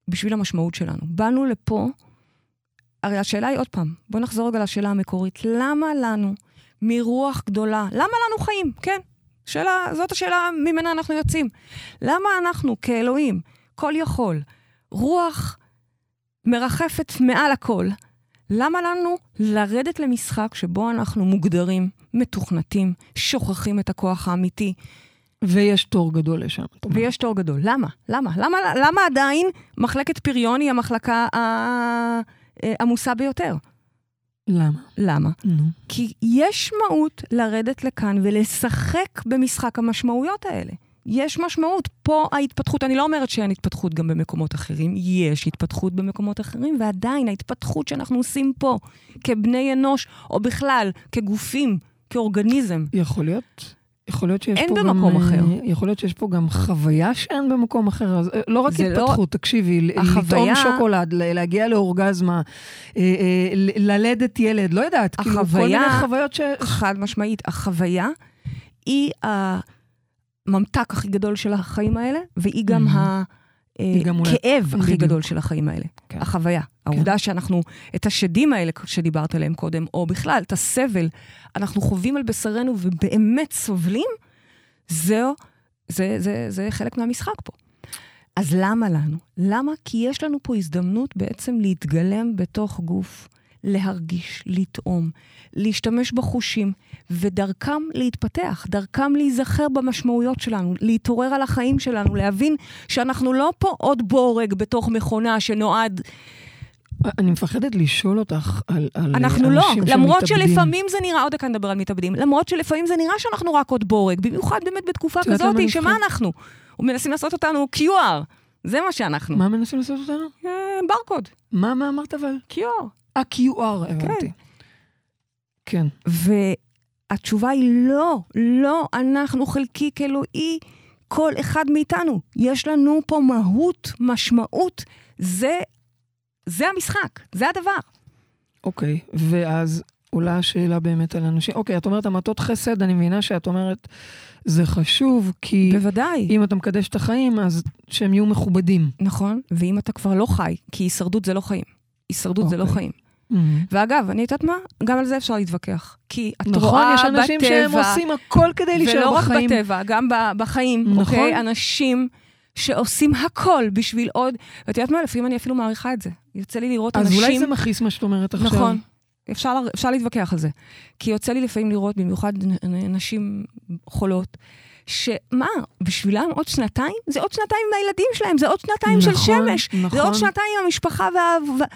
S3: בשביל המשמעות שלנו. באנו לפה, הרי השאלה היא עוד פעם, בואו נחזור רגע לשאלה המקורית. למה לנו, מרוח גדולה, למה לנו חיים? כן, שאלה, זאת השאלה ממנה אנחנו יוצאים. למה אנחנו כאלוהים, כל יכול, רוח מרחפת מעל הכל, למה לנו לרדת למשחק שבו אנחנו מוגדרים, מתוכנתים, שוכחים את הכוח האמיתי,
S2: ויש תור גדול לשם.
S3: ויש תור גדול? למה? למה? למה, למה עדיין מחלקת פריון היא המחלקה העמוסה ביותר?
S2: למה?
S3: למה?
S2: נו.
S3: כי יש מהות לרדת לכאן ולשחק במשחק המשמעויות האלה. יש משמעות. פה ההתפתחות, אני לא אומרת שאין התפתחות גם במקומות אחרים, יש התפתחות במקומות אחרים, ועדיין ההתפתחות שאנחנו עושים פה, כבני אנוש, או בכלל, כגופים, כאורגניזם,
S2: יכול להיות. יכול להיות שיש
S3: אין
S2: פה
S3: במקום
S2: גם...
S3: אחר.
S2: אה, יכול להיות שיש פה גם חוויה שאין במקום אחר. אז אה, לא רק
S3: לא-
S2: התפתחות, תקשיבי, ל-
S3: החוויה-
S2: לטעום שוקולד, להגיע לאורגזמה, אה, ללדת ילד, לא יודעת, כאילו כל
S3: החוויה-
S2: מיני חוויות ש...
S3: חד משמעית, החוויה היא הממתק הכי גדול של החיים האלה, והיא גם
S2: Mhm.
S3: ה... הכאב הכי
S2: בדיוק.
S3: גדול של החיים האלה.
S2: כן.
S3: החוויה. העובדה שאנחנו, את השדים האלה שדיברת עליהם קודם, או בכלל, את הסבל, אנחנו חווים על בשרנו ובאמת סובלים, זהו, זה, זה, זה חלק מהמשחק פה. אז למה לנו? למה? כי יש לנו פה הזדמנות בעצם להתגלם בתוך גוף, להרגיש, לטעום, להשתמש בחושים, ודרכם להתפתח, דרכם להיזכר במשמעויות שלנו, להתעורר על החיים שלנו, להבין שאנחנו לא פה עוד בורג בתוך מכונה שנועד...
S2: אני מפחדת לשאול אותך על, על
S3: אנחנו לא,
S2: אנשים
S3: למרות
S2: שמתאבדים.
S3: שלפעמים זה נראה, עוד דקה נדבר על מתאבדים, למרות שלפעמים זה נראה שאנחנו רק עוד בורג, במיוחד באמת בתקופה כזאת, שמה? אנחנו? מנסים לעשות אותנו QR, זה מה שאנחנו.
S2: מה מנסים לעשות אותנו?
S3: אה, ברקוד,
S2: מה, מה אמרת אבל?
S3: QR.
S2: אה, QR, הבנתי. כן.
S3: והתשובה היא לא, לא, אנחנו חלקיק אלוהי, כל אחד מאיתנו. יש לנו פה מהות, משמעות, זה, זה המשחק, זה הדבר.
S2: אוקיי, ואז עולה השאלה באמת על אנשים. אוקיי, את אומרת המתות חסד, אני מבינה שאת אומרת, זה חשוב, כי
S3: בוודאי.
S2: אם אתה מקדש את החיים, אז שהם יהיו מכובדים.
S3: נכון, ואם אתה כבר לא חי, כי הישרדות זה לא חיים. הישרדות זה לא
S2: אוקיי.
S3: חיים. ואגב, אני יודעת מה? גם על זה אפשר להתווכח. כי את
S2: נכון,
S3: רואה
S2: יש אנשים
S3: בטבע,
S2: שהם עושים הכל כדי להישאר
S3: ולא רק
S2: בחיים.
S3: בטבע, גם בחיים,
S2: נכון.
S3: אוקיי? אנשים שעושים הכל בשביל עוד... ואת יודעת מה? לפעמים אני אפילו מעריכה את זה. יוצא לי לראות
S2: אז
S3: אנשים...
S2: אולי זה מכעיס מה שאת אומרת עכשיו.
S3: נכון. אפשר, אפשר להתווכח על זה. כי יוצא לי לפעמים לראות, במיוחד נשים חולות, שמה, בשבילם עוד שנתיים? זה עוד שנתיים עם הילדים שלהם, זה עוד שנתיים של
S2: נכון,
S3: שמש. זה
S2: נכון.
S3: עוד שנתיים עם המשפחה.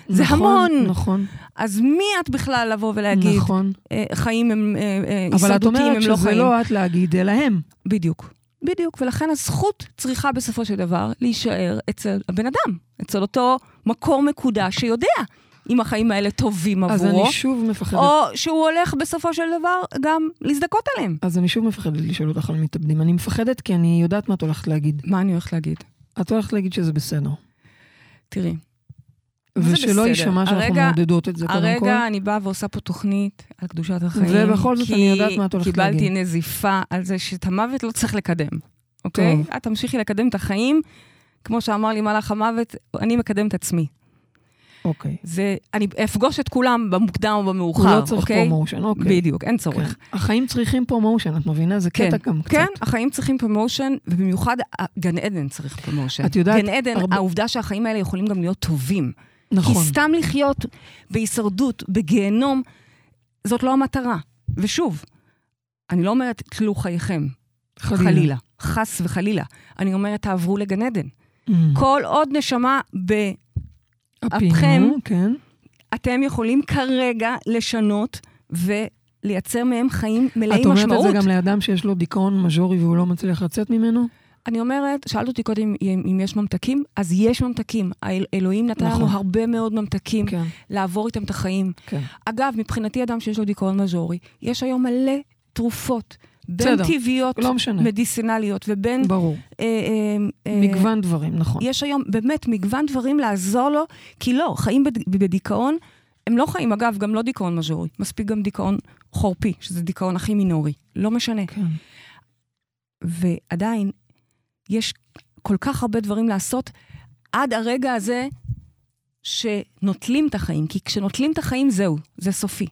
S3: זה
S2: נכון,
S3: המון.
S2: נכון,
S3: אז מי את בכלל לבוא ולהגיד,
S2: נכון.
S3: אה, חיים הם אה, אה,
S2: אבל את
S3: הישרדותיים,
S2: אומרת
S3: הם לא
S2: שזה
S3: חיים?
S2: לא את להגיד, אלא הם.
S3: בדיוק. בדיוק, ולכן הזכות צריכה בסופו של דבר להישאר אצל הבן אדם, אצל אותו מקור מקודש שיודע אם החיים האלה טובים
S2: אז
S3: עבורו,
S2: אני שוב מפחדת.
S3: או שהוא הולך בסופו של דבר גם להזדכות עליהם.
S2: אז אני שוב מפחדת לשאול אותך על מתאבדים. אני מפחדת כי אני יודעת מה את הולכת להגיד.
S3: מה אני הולכת להגיד?
S2: את הולכת להגיד שזה בסדר.
S3: תראי,
S2: ושלא? יישמע שאנחנו מעודדות את זה קודם כל.
S3: הרגע אני באה ועושה פה תוכנית על קדושת החיים.
S2: ובכל זאת
S3: כי
S2: אני יודעת מה את הולכת
S3: קיבלתי
S2: להגיד.
S3: נזיפה על זה שאת המוות לא צריך לקדם, אוקיי? את תמשיכי לקדם את החיים, כמו שאמר לי מלאך המוות, אני מקדם את עצמי.
S2: אוקיי.
S3: זה, אני אפגוש את כולם במוקדם או במאוחר,
S2: לא צריך
S3: אוקיי?
S2: promotion, אוקיי.
S3: בדיוק, אין
S2: כן.
S3: צורך.
S2: החיים צריכים promotion, את מבינה? זה
S3: כן,
S2: קטע גם קצת.
S3: כן, החיים צריכים promotion, ובמיוחד ה- גן עדן צריך promotion.
S2: את יודעת,
S3: גן עדן,
S2: הרבה-
S3: העובדה שהחיים האלה יכולים גם להיות טובים.
S2: נכון.
S3: כי סתם לחיות בהישרדות, בגיהנום, זאת לא המטרה. ושוב, אני לא אומרת, תלו חייכם, חלילה. חס וחלילה. אני אומרת, תעברו לגן עדן.
S2: Mm.
S3: כל עוד נשמה ב...
S2: אפכם,
S3: אפכם,
S2: כן.
S3: אתם יכולים כרגע לשנות ולייצר מהם חיים מלאי
S2: את אומרת
S3: משמעות.
S2: את זה גם לאדם שיש לו דיכאון מז'ורי והוא לא מצליח לצאת ממנו?
S3: אני אומרת, שאלת אותי קודם אם, אם יש ממתקים, אז יש ממתקים. האל, אלוהים נתן
S2: נכון.
S3: לנו הרבה מאוד ממתקים
S2: כן,
S3: לעבור איתם את החיים.
S2: כן.
S3: אגב, מבחינתי אדם שיש לו דיכאון מז'ורי, יש היום מלא תרופות, בין
S2: בסדר,
S3: טבעיות,
S2: לא משנה.
S3: מדיסינליות, ובין...
S2: ברור.
S3: אה, אה, אה,
S2: מגוון דברים, נכון.
S3: יש היום באמת מגוון דברים לעזור לו, כי לא, חיים בד- בדיכאון, הם לא חיים, אגב, גם לא דיכאון מז'ורי, מספיק גם דיכאון חורפי, שזה דיכאון הכי מינורי, לא משנה.
S2: כן.
S3: ועדיין, יש כל כך הרבה דברים לעשות עד הרגע הזה שנוטלים את החיים, כי כשנוטלים את החיים, זהו, זה סופי.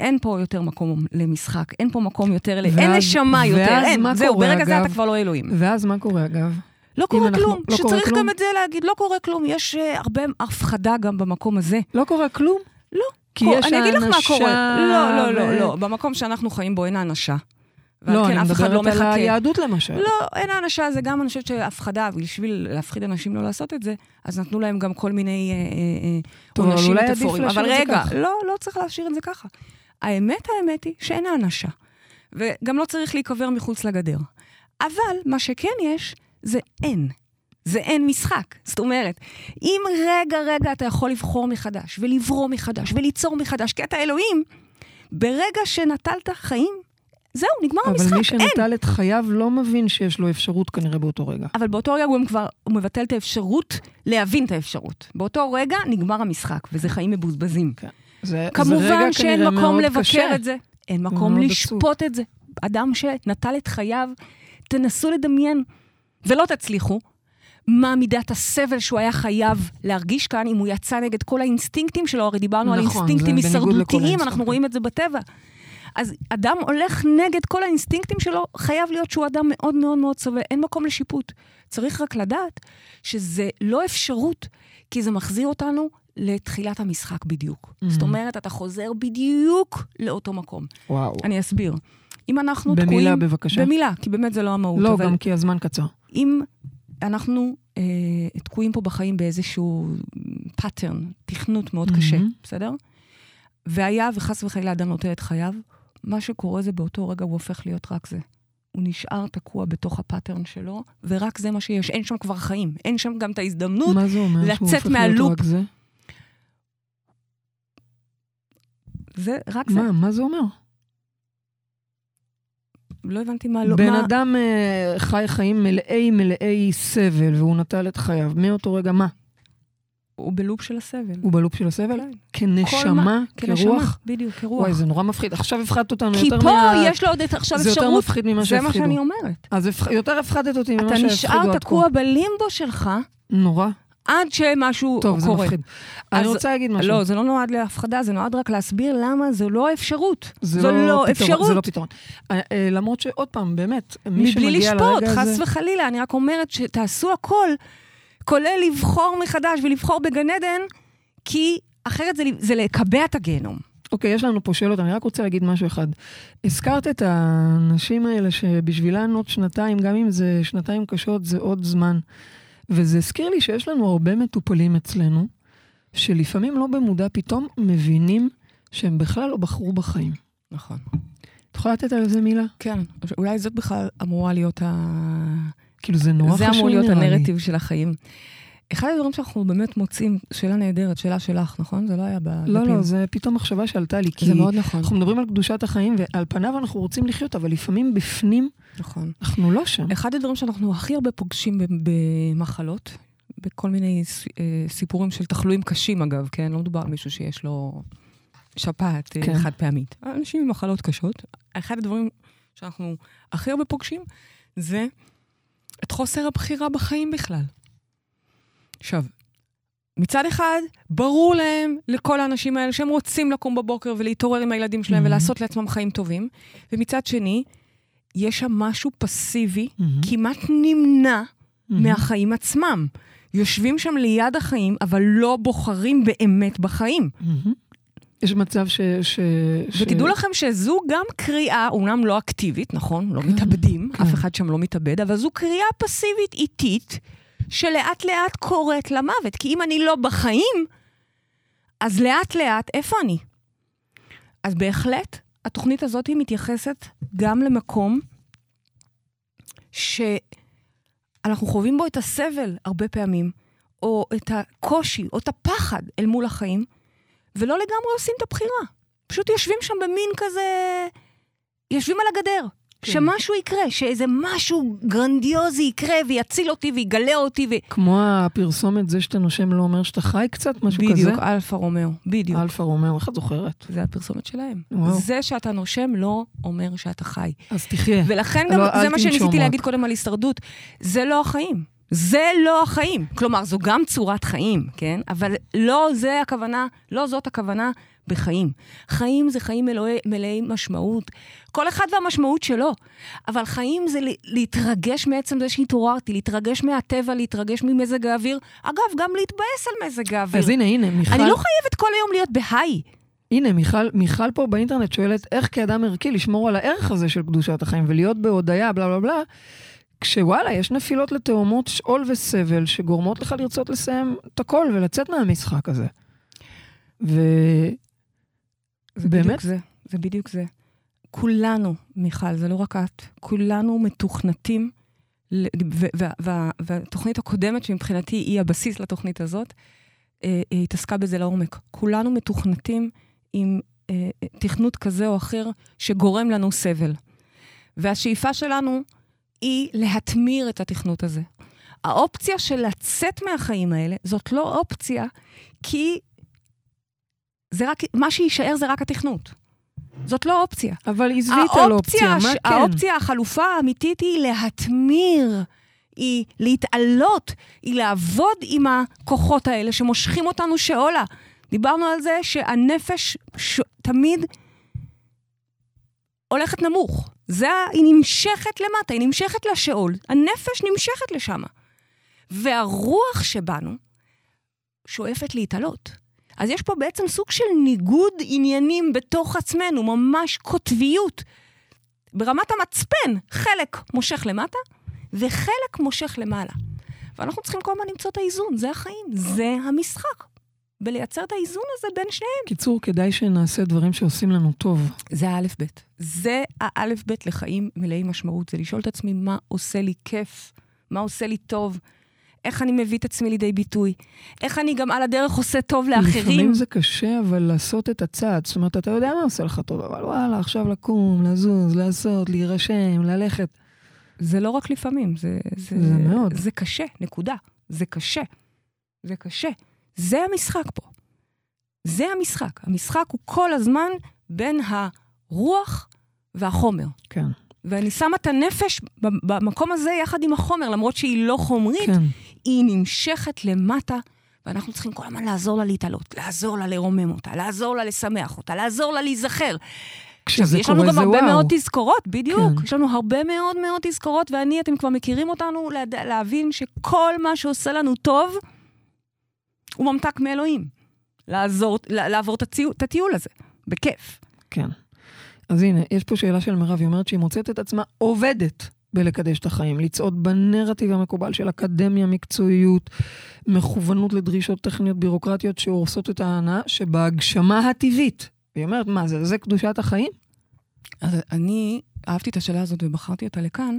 S3: אין פה יותר מקום למשחק, אין פה מקום יותר, ל... אין
S2: ואז-
S3: נשמה יותר,
S2: ואז
S3: אין, זהו,
S2: קורה,
S3: ברגע זה
S2: אגב?
S3: אתה כבר לא אלוהים.
S2: ואז מה קורה, אגב?
S3: לא קורה
S2: אנחנו-
S3: כלום,
S2: לא
S3: שצריך
S2: כלום?
S3: גם את זה להגיד, לא קורה כלום, יש uh, הרבה הפחדה גם במקום הזה.
S2: לא קורה כלום?
S3: לא.
S2: כי
S3: קור-
S2: יש
S3: אני אגיד לך מה קורה.
S2: האנשה
S3: לא, לא, לא, לא, במקום שאנחנו חיים בו אין האנשה.
S2: לא,
S3: כן
S2: אני
S3: אחד לא
S2: מדברת על. היהדות למשל.
S3: לא, אין האנשה, זה גם, אני חושבת שהפחדה, בשביל להפחיד אנשים לא לעשות את זה, אז נתנו להם גם כל מיני אה, אה, אה,
S2: טוב, אבל
S3: עונשים
S2: אולי עדיף
S3: מטאפוריים.
S2: להשאיר
S3: אבל
S2: את זה
S3: רגע. לא, לא צריך להשאיר את זה ככה. האמת, האמת היא שאין האנשה. וגם לא צריך להיקבר מחוץ לגדר. אבל מה שכן יש, זה אין. זה אין משחק. זאת אומרת, אם רגע, רגע אתה יכול לבחור מחדש, ולברוא מחדש, וליצור מחדש, כי אתה אלוהים, ברגע שנטלת חיים, זהו, נגמר המשחק,
S2: אבל מי. שנטל את חייו לא מבין שיש לו אפשרות כנראה באותו רגע.
S3: אבל באותו רגע הוא כבר, הוא מבטל את האפשרות להבין את האפשרות. באותו רגע נגמר המשחק, וזה חיים מבוזבזים.
S2: זה, זה רגע
S3: כמובן שאין
S2: כנראה
S3: מקום לבקר
S2: קשה.
S3: את זה, אין מקום לשפוט את זה. אדם שנטל את חייו, תנסו לדמיין, ולא תצליחו. מה מידת הסבל שהוא היה חייב להרגיש כאן, אם הוא יצא נגד כל האינסטינקטים שלו, הרי דיברנו
S2: נכון,
S3: על אינסטינקטים
S2: זה
S3: הישרדותיים. אנחנו רואים את זה בטבע. אז אדם הולך נגד כל האינסטינקטים שלו, חייב להיות שהוא אדם מאוד מאוד מאוד סובל, אין מקום לשיפוט. צריך רק לדעת שזה לא אפשרות, כי זה מחזיר אותנו לתחילת המשחק בדיוק.
S2: Mhm.
S3: זאת אומרת, אתה חוזר בדיוק לאותו מקום.
S2: וואו.
S3: אני אסביר. אם אנחנו
S2: במילה,
S3: תקועים...
S2: בבקשה.
S3: במילה, כי באמת זה לא המהות.
S2: לא,
S3: אבל
S2: גם כי הזמן קצר.
S3: אם אנחנו אה, תקועים פה בחיים באיזשהו pattern, תכנות מאוד קשה,
S2: מהמם.
S3: בסדר? והיה וחס וחלילה אדם נוטל את חייו, מה שקורה זה באותו רגע הוא הופך להיות רק זה. הוא נשאר תקוע בתוך הפאטרן שלו, ורק זה מה שיש. אין שם כבר חיים. אין שם גם את ההזדמנות.
S2: מה זה אומר שהוא
S3: לצאת
S2: הופך להיות
S3: מהלופ.
S2: רק זה?
S3: זה רק זה.
S2: מה, מה זה אומר?
S3: לא הבנתי מה לא...
S2: בן
S3: מה...
S2: אדם אה, חי חיים מלאי מלאי סבל, והוא נטל את חייו. מאותו רגע, מה?
S3: הוא בלופ של הסבל.
S2: הוא בלופ של הסבל?
S3: כן.
S2: כנשמה?
S3: כנשמה,
S2: כרוח?
S3: בדיוק, כרוח.
S2: וואי, זה נורא מפחיד. עכשיו הפחדת אותנו
S3: כי
S2: יותר
S3: פה
S2: מה...
S3: יש לו עוד את- עכשיו
S2: זה יותר
S3: אפשרות.
S2: מפחיד ממה
S3: זה מה
S2: שהפחידו.
S3: שאני אומרת.
S2: אז יותר הפחדת אותי ממה
S3: אתה
S2: שהפחידו
S3: נשאר
S2: עד כה.
S3: תקוע בלימבו שלך
S2: נורא.
S3: עד שמשהו
S2: טוב, זה
S3: קורה.
S2: מפחיד. אני רוצה להגיד משהו.
S3: לא, זה לא נועד להפחדה, זה נועד רק להסביר למה זו לא אפשרות.
S2: זה
S3: זו לא
S2: פתרון,
S3: אפשרות.
S2: זה לא פתרון. אה, אה, למרות שעוד פעם, באמת, מי
S3: מבלי
S2: שמגיע
S3: לשפוט,
S2: לרגע
S3: חס
S2: הזה...
S3: וחלילה, אני רק אומרת שתעשו הכל, כולל לבחור מחדש ולבחור בגן עדן, כי אחרת זה, זה לקבע את הגיהנום.
S2: אוקיי, יש לנו פה שאלות, אני רק רוצה להגיד משהו אחד. הזכרת את האנשים האלה שבשבילן עוד שנתיים, גם אם זה שנתיים קשות, זה עוד זמן. וזה הזכיר לי שיש לנו הרבה מטופלים אצלנו, שלפעמים לא במודע פתאום מבינים שהם בכלל לא בחרו בחיים.
S3: נכון.
S2: את יכולה לתת על זה מילה?
S3: כן, אולי זאת בכלל אמורה להיות ה...
S2: כאילו, זה נורא
S3: זה
S2: חשוב
S3: אמור להיות
S2: נראה לי.
S3: הנרטיב של החיים. אחד הדברים שאנחנו באמת מוצאים, שאלה נהדרת, שאלה שלך, נכון? זה לא היה בדפים.
S2: לא, לא, זה פתאום מחשבה שעלתה לי, כי
S3: זה מאוד נכון.
S2: אנחנו מדברים על קדושת החיים, ועל פניו אנחנו רוצים לחיות, אבל לפעמים בפנים
S3: נכון.
S2: אנחנו לא שם.
S3: אחד הדברים שאנחנו הכי הרבה פוגשים במחלות, בכל מיני אה, סיפורים של תחלואים קשים אגב, כן? לא מדובר על מישהו שיש לו שפעת
S2: כן.
S3: כן. חד פעמית. אנשים עם מחלות קשות. אחד הדברים שאנחנו הכי הרבה פוגשים זה את חוסר הבחירה בחיים בכלל. עכשיו, מצד אחד, ברור להם, לכל האנשים האלה, שהם רוצים לקום בבוקר ולהתעורר עם הילדים שלהם
S2: Mhm.
S3: ולעשות לעצמם חיים טובים, ומצד שני, יש שם משהו פסיבי,
S2: מהמם,
S3: כמעט נמנע
S2: מהמם.
S3: מהחיים עצמם. יושבים שם ליד החיים, אבל לא בוחרים באמת בחיים.
S2: מהמם. יש מצב ש... ש... ש-
S3: ותדעו לכם שזו גם קריאה, אומנם לא אקטיבית, נכון? לא
S2: כן,
S3: מתאבדים,
S2: כן.
S3: אף אחד שם לא מתאבד, אבל זו קריאה פסיבית איטית, שלאט לאט קורית למוות. כי אם אני לא בחיים, אז לאט לאט, איפה אני? אז בהחלט, התוכנית הזאת מתייחסת גם למקום שאנחנו חווים בו את הסבל הרבה פעמים, או את הקושי, או את הפחד אל מול החיים, ולא לגמרי עושים את הבחירה. פשוט יושבים שם במין כזה... יושבים על הגדר.
S2: כן.
S3: שמשהו יקרה, שאיזה משהו גרנדיוזי יקרה ויציל אותי ויגלה אותי. ו...
S2: כמו הפרסומת, זה שאתה נושם לא אומר שאתה חי קצת, משהו כזה?
S3: בדיוק, אלפה רומאו, בדיוק.
S2: אלפה רומאו, איך את זוכרת?
S3: זה הפרסומת שלהם.
S2: וואו.
S3: זה שאתה נושם לא אומר שאתה חי.
S2: אז תחיה.
S3: ולכן גם,
S2: לא,
S3: זה מה שניסיתי. להגיד קודם על הישרדות. זה לא החיים. זה לא החיים. כלומר, זו גם צורת חיים, כן? אבל לא זה הכוונה, לא זאת הכוונה בחיים. חיים זה חיים מלאי, מלאי משמעות. כל אחד והמשמעות שלו. אבל חיים זה להתרגש מעצם זה שהתעוררתי, להתרגש מהטבע, להתרגש ממזג האוויר. אגב, גם להתבאס על מזג האוויר.
S2: אז הנה, הנה, מיכל,
S3: אני לא חייבת כל היום להיות בהיי.
S2: הנה, מיכל, מיכל פה באינטרנט שואלת איך כאדם ערכי לשמור על הערך הזה של קדושת החיים ולהיות בהודיה, בלה בלה בלה, כשוואלה, יש נפילות לתאומות שאול וסבל שגורמות לך לרצות לסיים את הכל ולצאת מהמשחק הזה. ו...
S3: זה
S2: באמת?
S3: בדיוק זה, זה בדיוק זה. כולנו, מיכל, זה לא רק את, כולנו מתוכנתים, והתוכנית הקודמת, שמבחינתי היא הבסיס לתוכנית הזאת, אה, אה, התעסקה בזה לעומק. כולנו מתוכנתים עם אה, תכנות כזה או אחר שגורם לנו סבל. והשאיפה שלנו היא להתמיר את התכנות הזה. האופציה של לצאת מהחיים האלה, זאת לא אופציה, כי זה רק, מה שיישאר זה רק התכנות. זאת לא אופציה.
S2: אבל עזבי את על אופציה, מה כן?
S3: האופציה, החלופה האמיתית היא להתמיר היא להתעלות, היא לעבוד עם הכוחות האלה שמושכים אותנו שאולה. דיברנו על זה שהנפש ש... תמיד הולכת נמוך. זה, היא נמשכת למטה, היא נמשכת לשאול. הנפש נמשכת לשם. והרוח שבנו שואפת להתעלות. אז יש פה בעצם סוג של ניגוד עניינים בתוך עצמנו, ממש קוטביות. ברמת המצפן, חלק מושך למטה וחלק מושך למעלה. ואנחנו צריכים כל הזמן למצוא את האיזון, זה החיים, זה המשחק. ולייצר את האיזון הזה בין שניהם.
S2: קיצור, כדאי שנעשה דברים שעושים לנו טוב.
S3: זה האלף-בית. זה האלף-בית לחיים מלאי משמעות, זה לשאול את עצמי מה עושה לי כיף, מה עושה לי טוב, איך אני מביא את עצמי לידי ביטוי, איך אני גם על הדרך עושה טוב לאחרים.
S2: לפעמים זה קשה, אבל לעשות את הצעד. זאת אומרת, אתה יודע מה עושה לך טוב, אבל וואלה, עכשיו לקום, לזוז, לעשות, להירשם, ללכת.
S3: זה לא רק לפעמים, זה...
S2: זה, זה מאוד.
S3: זה קשה, נקודה. זה קשה. זה קשה. זה המשחק פה. זה המשחק. המשחק הוא כל הזמן בין הרוח והחומר.
S2: כן.
S3: ואני שמה את הנפש במקום הזה יחד עם החומר, למרות שהיא לא חומרית,
S2: כן.
S3: היא נמשכת למטה, ואנחנו צריכים כל הזמן לעזור לה להתעלות, לעזור לה לרומם אותה, לעזור לה לשמח אותה, לעזור לה להיזכר.
S2: כשזה
S3: יש לנו
S2: קורה
S3: גם הרבה
S2: וואו.
S3: מאוד תזכורות, בדיוק.
S2: כן.
S3: יש לנו הרבה מאוד מאוד תזכורות, ואני, אתם כבר מכירים אותנו, להד... להבין שכל מה שעושה לנו טוב, הוא ממתק מאלוהים. לעזור, לעבור. את הטיול הזה, בכיף.
S2: כן. אז הנה, יש פה שאלה של מירב, היא אומרת שהיא מוצאת את עצמה עובדת בלקדש את החיים, לצעוד בנרטיב המקובל של אקדמיה, מקצועיות, מכוונות לדרישות טכניות בירוקרטיות שהורסות את ההנאה שבהגשמה הטבעית. והיא אומרת, מה זה, זה קדושת החיים?
S3: אז אני אהבתי את השאלה הזאת ובחרתי אותה לכאן,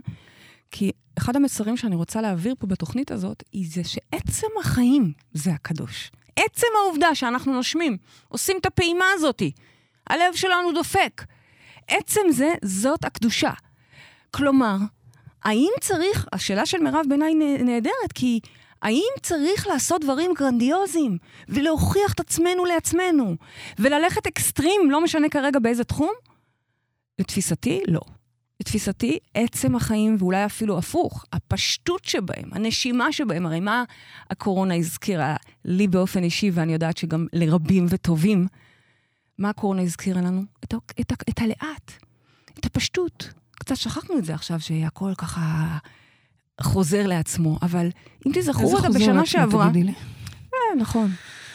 S3: כי אחד המסרים שאני רוצה להעביר פה בתוכנית הזאת, היא זה שעצם החיים זה הקדוש. עצם העובדה שאנחנו נושמים, עושים את הפעימה הזאתי, הלב שלנו דופק. עצם זה, זאת הקדושה. כלומר, האם צריך, השאלה של מירב בעיניי נה- נהדרת, כי האם צריך לעשות דברים גרנדיוזיים ולהוכיח את עצמנו לעצמנו, וללכת אקסטרים, לא משנה כרגע באיזה תחום? לתפיסתי, לא. לתפיסתי, עצם החיים, ואולי אפילו הפוך, הפשטות שבהם, הנשימה שבהם, הרי מה הקורונה הזכירה לי באופן אישי, ואני יודעת שגם לרבים וטובים, מה הקורונה הזכירה לנו? את, ה, את, ה, את הלאט, את הפשטות. קצת שכחנו את זה עכשיו, שהכל ככה חוזר לעצמו, אבל אם תזכרו רגע בשנה שעברה...
S2: תגידי לי.
S3: אה, נכון.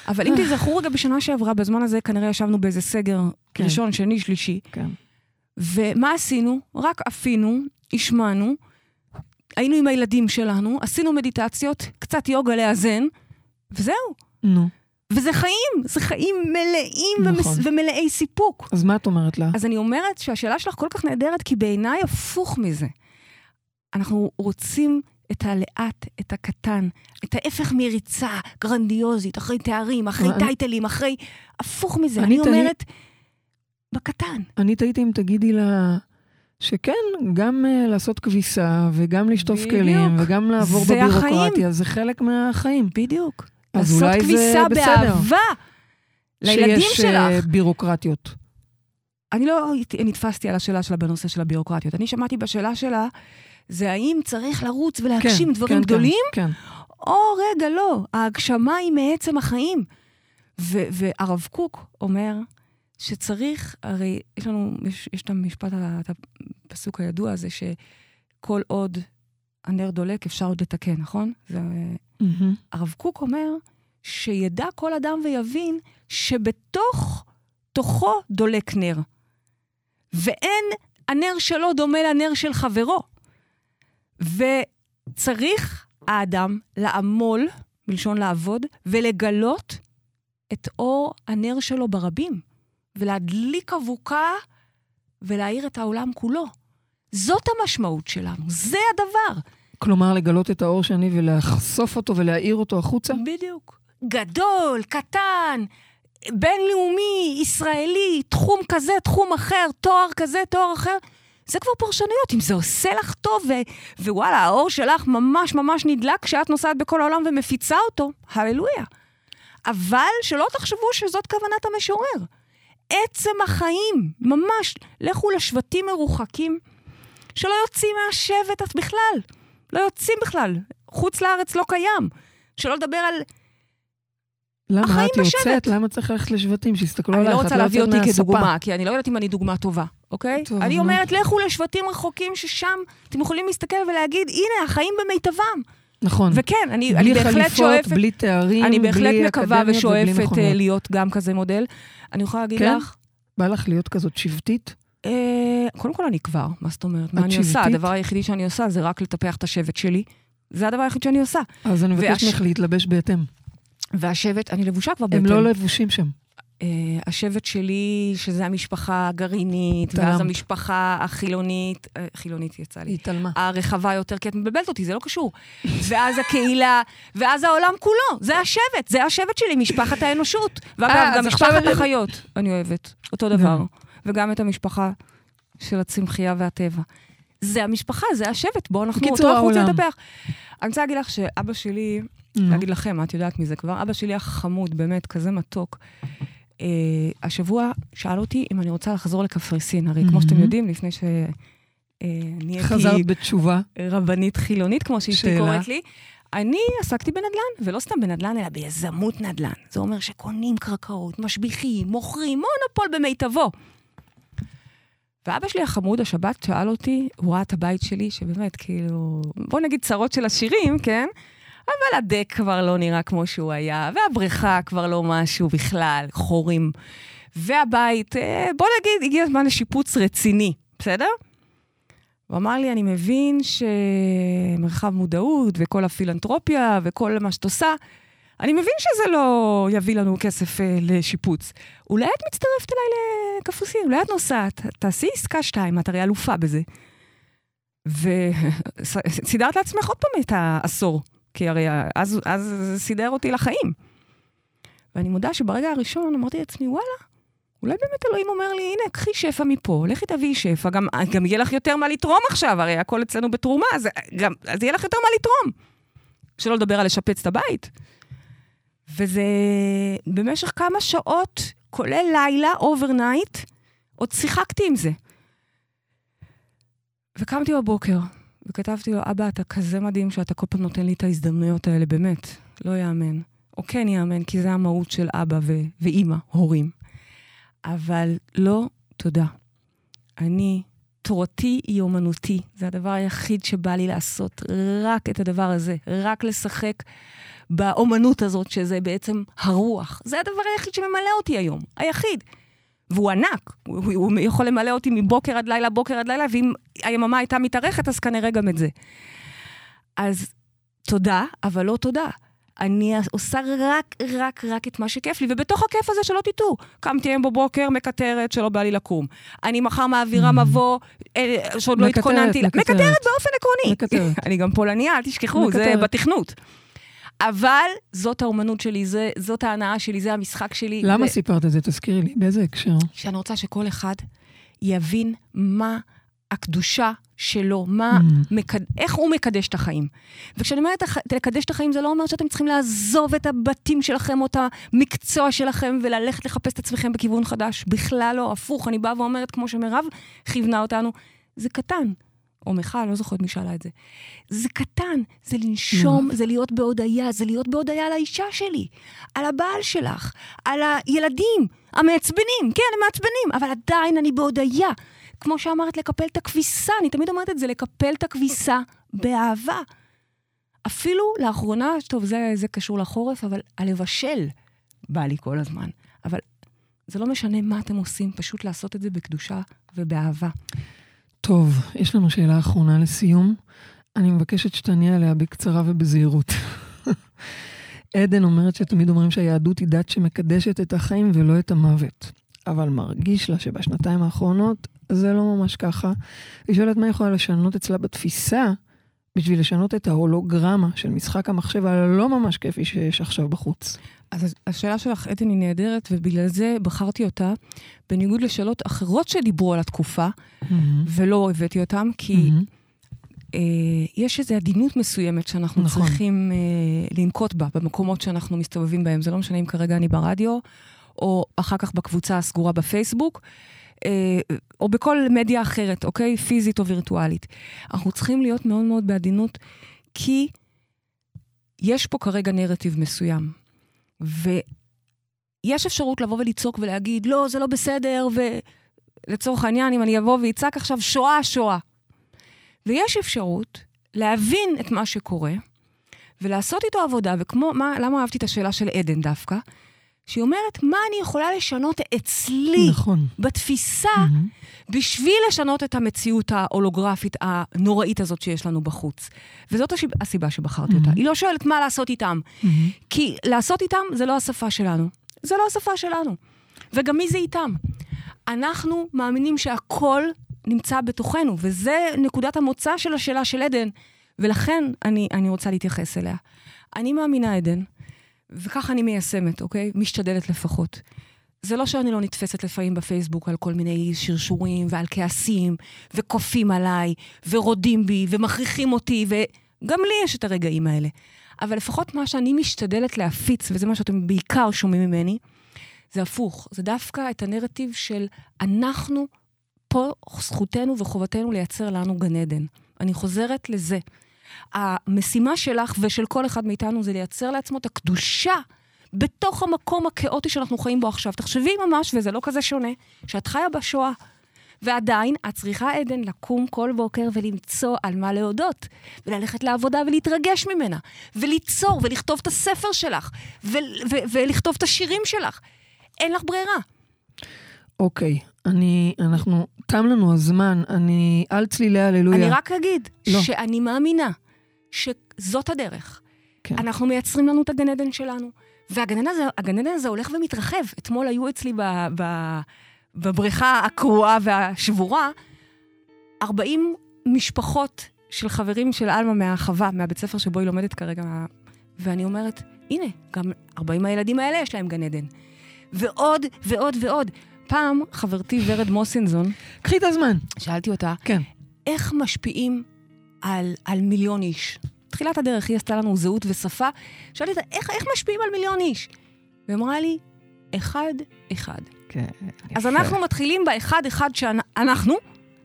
S3: אבל אם תזכרו רגע בשנה שעברה, בזמן הזה כנראה ישבנו באיזה סגר
S2: כן.
S3: ראשון, שני, שלישי,
S2: כן.
S3: ומה עשינו? רק עפינו, השמענו, היינו עם הילדים שלנו, עשינו מדיטציות, קצת יוגה לאזן, וזהו.
S2: נו,
S3: וזה חיים, זה חיים מלאים
S2: נכון.
S3: ומס... ומלאי סיפוק.
S2: אז מה את אומרת לה?
S3: אז אני אומרת שהשאלה שלך כל כך נהדרת, כי בעיניי הפוך מזה. אנחנו רוצים את הלאט, את הקטן, את ההפך מריצה גרנדיוזית, אחרי תארים, אחרי
S2: אני-
S3: טייטלים, אחרי... הפוך מזה.
S2: אני
S3: אני
S2: תהי-
S3: אומרת, בקטן.
S2: אני תהיתי אם תגידי לה שכן, גם uh, לעשות כביסה, וגם לשטוף
S3: בדיוק.
S2: כלים, וגם לעבור
S3: זה
S2: בבירוקרטיה,
S3: החיים.
S2: זה חלק מהחיים.
S3: בדיוק.
S2: אז
S3: לעשות
S2: אולי
S3: כביסה. באהבה לילדים
S2: שיש אה,
S3: שלך.
S2: בירוקרטיות.
S3: אני לא נתפסתי על השאלה שלה בנושא של הבירוקרטיות. אני שמעתי בשאלה שלה, זה האם צריך לרוץ ולהגשים
S2: כן,
S3: דברים
S2: כן,
S3: גדולים,
S2: כן, כן.
S3: או רגע, לא, ההגשמה היא מעצם החיים. ו- והרב קוק אומר שצריך, הרי יש לנו, יש, יש את המשפט, את הפסוק הידוע הזה, שכל עוד הנר דולק אפשר עוד לתקן, נכון? זה,
S2: מהמם.
S3: הרב קוק אומר שידע כל אדם ויבין שבתוך, תוכו דולק נר. ואין הנר שלו דומה לנר של חברו. וצריך האדם לעמול, מלשון לעבוד, ולגלות את אור הנר שלו ברבים, ולהדליק אבוקה ולהאיר את העולם כולו. זאת המשמעות שלנו, זה הדבר.
S2: כלומר, לגלות את האור שאני ולחשוף אותו ולהאיר אותו החוצה?
S3: בדיוק. גדול, קטן, בינלאומי, ישראלי, תחום כזה, תחום אחר, תואר כזה, תואר אחר. זה כבר פרשנויות. אם זה עושה לך טוב, ו- ווואלה, האור שלך ממש ממש נדלק כשאת נוסעת בכל העולם ומפיצה אותו, הללויה. אבל שלא תחשבו שזאת כוונת המשורר. עצם החיים, ממש. לכו לשבטים מרוחקים שלא יוצאים מהשבט בכלל. לא יוצאים בכלל. חוץ לארץ לא קיים. שלא לדבר על...
S2: למה
S3: החיים
S2: את יוצאת?
S3: בשבט.
S2: למה צריך ללכת לשבטים? שיסתכלו
S3: אני
S2: עלייך,
S3: לא
S2: את
S3: רוצה להביא
S2: יוצאת
S3: אותי
S2: מהספה.
S3: כדוגמה, כי אני לא יודעת אם אני דוגמה טובה, אוקיי?
S2: טוב,
S3: אני. אומרת, לכו לשבטים רחוקים ששם אתם יכולים להסתכל ולהגיד, הנה, החיים במיטבם.
S2: נכון.
S3: וכן, אני, אני
S2: בלי
S3: בהחלט
S2: חליפות,
S3: שואפת...
S2: בלי תארים,
S3: אני בהחלט
S2: בלי
S3: מקווה ושואפת. אה, להיות גם כזה מודל. אני יכולה להגיד
S2: כן?
S3: לך,
S2: בא לך להיות כזאת שבטית?
S3: אה, קודם כל אני כבר, מה זאת אומרת? מה אני עושה? הדבר היחידי שאני עושה זה רק לטפח את השבט שלי. זה הדבר היחיד שאני עושה.
S2: אז אני מבקשת ממך להתלבש בהתאם.
S3: והשבט, אני לבושה כבר
S2: הם
S3: בהתאם.
S2: לא לבושים שם.
S3: אה, השבט שלי, שזה המשפחה הגרעינית,
S2: תלמת.
S3: ואז המשפחה החילונית, אה, חילונית יצא לי.
S2: התעלמה.
S3: הרחבה יותר, כי את מבלבלת אותי, זה לא קשור. ואז הקהילה, ואז העולם כולו, זה השבט, זה השבט שלי, משפחת האנושות. ואגב, גם משפחת החיות, אני אוהבת, אותו דבר.
S2: גם.
S3: וגם את המשפחה של הצמחייה והטבע. זה המשפחה, זה השבט, בואו אנחנו אותו אנחנו רוצים. לטפח. אני רוצה להגיד לך שאבא שלי. להגיד לכם, את יודעת מזה כבר, אבא שלי החמוד, באמת, כזה מתוק. אה, השבוע שאל אותי אם אני רוצה לחזור לקפריסין, הרי כמו שאתם
S2: מהמם.
S3: יודעים, לפני ש... נהייתי
S2: חזרת בתשובה.
S3: רבנית חילונית, כמו שאשתי? קוראת לי. אני עסקתי בנדל"ן, ולא סתם בנדל"ן, אלא ביזמות נדל"ן. זה אומר שקונים קרקעות, משביחים, מוכרים, מונופול במיטבו. ואבא שלי החמוד, השבת, שאל אותי, הוא ראה את הבית שלי, שבאמת, כאילו, בוא נגיד צרות של עשירים, כן? אבל הדק כבר לא נראה כמו שהוא היה, והבריכה כבר לא משהו בכלל, חורים. והבית, אה, בוא נגיד, הגיע הזמן לשיפוץ רציני, בסדר? הוא אמר לי, אני מבין שמרחב מודעות וכל הפילנטרופיה וכל מה שאת עושה, אני מבין שזה לא יביא לנו כסף אה, לשיפוץ. אולי את מצטרפת אליי לקפריסין, אולי את נוסעת, תעשי עסקה שתיים, את הרי אלופה בזה. וסידרת לעצמך עוד פעם את העשור, כי הרי אז, אז זה סידר אותי לחיים. ואני מודה שברגע הראשון אמרתי לעצמי, וואלה, אולי באמת אלוהים אומר לי, הנה, קחי שפע מפה, לכי תביאי שפע, גם, גם יהיה לך יותר מה לתרום עכשיו, הרי הכל אצלנו בתרומה, אז, גם, אז יהיה לך יותר מה לתרום. שלא לדבר על לשפץ את הבית. וזה במשך כמה שעות, כולל לילה, overnight, עוד שיחקתי עם זה. וקמתי בבוקר, וכתבתי לו, אבא, אתה כזה מדהים שאתה כל פעם נותן לי את ההזדמנויות האלה, באמת, לא יאמן. או כן יאמן, כי זה המהות של אבא ו- ואימא, הורים. אבל לא, תודה. אני, תורתי היא אומנותי. זה הדבר היחיד שבא לי לעשות, רק את הדבר הזה, רק לשחק באומנות הזאת, שזה בעצם הרוח. זה הדבר היחיד שממלא אותי היום, היחיד. והוא ענק, הוא, הוא יכול למלא אותי מבוקר עד לילה, בוקר עד לילה, ואם היממה הייתה מתארכת, אז כנראה גם את זה. אז תודה, אבל לא תודה. אני עושה רק, רק, רק את מה שכיף לי, ובתוך הכיף הזה, שלא תטעו, קמתי היום בבוקר, מקטרת, שלא בא לי לקום. אני מחר מעבירה מבוא, אה, שעוד לא
S2: מקטרת,
S3: התכוננתי. לה-
S2: מקטרת.
S3: מקטרת באופן עקרוני.
S2: מקטרת.
S3: אני גם פולניה, אל תשכחו, זה
S2: מקטרת.
S3: בתכנות. אבל זאת האומנות שלי, זה, זאת ההנאה שלי, זה המשחק שלי.
S2: למה
S3: ו-
S2: סיפרת את זה? תזכירי לי, באיזה הקשר?
S3: שאני רוצה שכל אחד יבין מה הקדושה שלו, מה,
S2: Mm.
S3: מקד... איך הוא מקדש את החיים. וכשאני אומרת הח- לקדש את החיים, זה לא אומר שאתם צריכים לעזוב את הבתים שלכם או את המקצוע שלכם וללכת לחפש את עצמכם בכיוון חדש. בכלל לא, הפוך, אני באה ואומרת, כמו שמירב כיוונה אותנו, זה קטן. או מיכל, לא זוכרת מי שאלה את זה. זה קטן, זה לנשום, זה להיות בהודיה, זה להיות בהודיה על האישה שלי, על הבעל שלך, על הילדים המעצבנים, כן, הם מעצבנים, אבל עדיין אני בהודיה. כמו שאמרת, לקפל את הכביסה, אני תמיד אומרת את זה, לקפל את הכביסה באהבה. אפילו לאחרונה, טוב, זה, זה קשור לחורף, אבל הלבשל בא לי כל הזמן. אבל זה לא משנה מה אתם עושים, פשוט לעשות את זה בקדושה ובאהבה.
S2: טוב, יש לנו שאלה אחרונה לסיום. אני מבקשת שתעני עליה בקצרה ובזהירות. עדן אומרת שתמיד אומרים שהיהדות היא דת שמקדשת את החיים ולא את המוות. אבל מרגיש לה שבשנתיים האחרונות זה לא ממש ככה. היא שואלת מה יכולה לשנות אצלה בתפיסה בשביל לשנות את ההולוגרמה של משחק המחשב הלא ממש כיפי שיש עכשיו בחוץ.
S3: אז השאלה שלך, עדן, היא נהדרת, ובגלל זה בחרתי אותה, בניגוד לשאלות אחרות שדיברו על התקופה, ולא הבאתי אותן, כי
S2: מהמם.
S3: אה, יש איזו עדינות מסוימת שאנחנו
S2: נכון.
S3: צריכים אה, לנקוט בה במקומות שאנחנו מסתובבים בהם. זה לא משנה אם כרגע אני ברדיו, או אחר כך בקבוצה הסגורה בפייסבוק. אה, או בכל מדיה אחרת, אוקיי? פיזית או וירטואלית. אנחנו צריכים להיות מאוד מאוד בעדינות, כי יש פה כרגע נרטיב מסוים. ויש אפשרות לבוא ולצעוק ולהגיד, לא, זה לא בסדר, ולצורך העניין, אם אני אבוא ואצעק עכשיו, שואה, שואה. ויש אפשרות להבין את מה שקורה, ולעשות איתו עבודה, וכמו, מה, למה אהבתי את השאלה של עדן דווקא? שהיא אומרת, מה אני יכולה לשנות אצלי,
S2: נכון.
S3: בתפיסה, mm-hmm. בשביל לשנות את המציאות ההולוגרפית הנוראית הזאת שיש לנו בחוץ. וזאת השיב, הסיבה שבחרתי mm-hmm. אותה. היא לא שואלת מה לעשות איתם, mm-hmm. כי לעשות איתם זה לא השפה שלנו. זה לא השפה שלנו. וגם מי זה איתם? אנחנו מאמינים שהכל נמצא בתוכנו, וזה נקודת המוצא של השאלה של עדן, ולכן אני, אני רוצה להתייחס אליה. אני מאמינה, עדן, וככה אני מיישמת, אוקיי? משתדלת לפחות. זה לא שאני לא נתפסת לפעמים בפייסבוק על כל מיני שרשורים ועל כעסים, וכופים עליי, ורודים בי, ומכריחים אותי, וגם לי יש את הרגעים האלה. אבל לפחות מה שאני משתדלת להפיץ, וזה מה שאתם בעיקר שומעים ממני, זה הפוך. זה דווקא את הנרטיב של אנחנו, פה זכותנו וחובתנו לייצר לנו גן עדן. אני חוזרת לזה. המשימה שלך ושל כל אחד מאיתנו זה לייצר לעצמו את הקדושה בתוך המקום הכאוטי שאנחנו חיים בו עכשיו. תחשבי ממש, וזה לא כזה שונה, שאת חיה בשואה. ועדיין, את צריכה, עדן, לקום כל בוקר ולמצוא על מה להודות, וללכת לעבודה ולהתרגש ממנה, וליצור, ולכתוב את הספר שלך, ולכתוב את השירים שלך. אין לך ברירה.
S2: אוקיי, אני, אנחנו, תם לנו הזמן, אני על צלילי הללויה.
S3: אני רק אגיד
S2: לא.
S3: שאני מאמינה שזאת הדרך.
S2: כן.
S3: אנחנו מייצרים לנו את הגן עדן שלנו. והגן עדן הזה הולך ומתרחב. אתמול היו אצלי ב, ב, בבריכה הקרועה והשבורה 40 משפחות של חברים של עלמה מהחווה, מהבית ספר שבו היא לומדת כרגע, ואני אומרת, הנה, גם 40 הילדים האלה יש להם גן עדן. ועוד ועוד ועוד. פעם חברתי ורד מוסינזון,
S2: קחי את הזמן.
S3: שאלתי אותה,
S2: כן.
S3: איך משפיעים על, על מיליון איש? תחילת הדרך היא עשתה לנו זהות ושפה. שאלתי אותה, איך, איך משפיעים על מיליון איש? והיא אמרה לי, אחד-אחד.
S2: כן.
S3: אז אנחנו מתחילים באחד-אחד שאנחנו,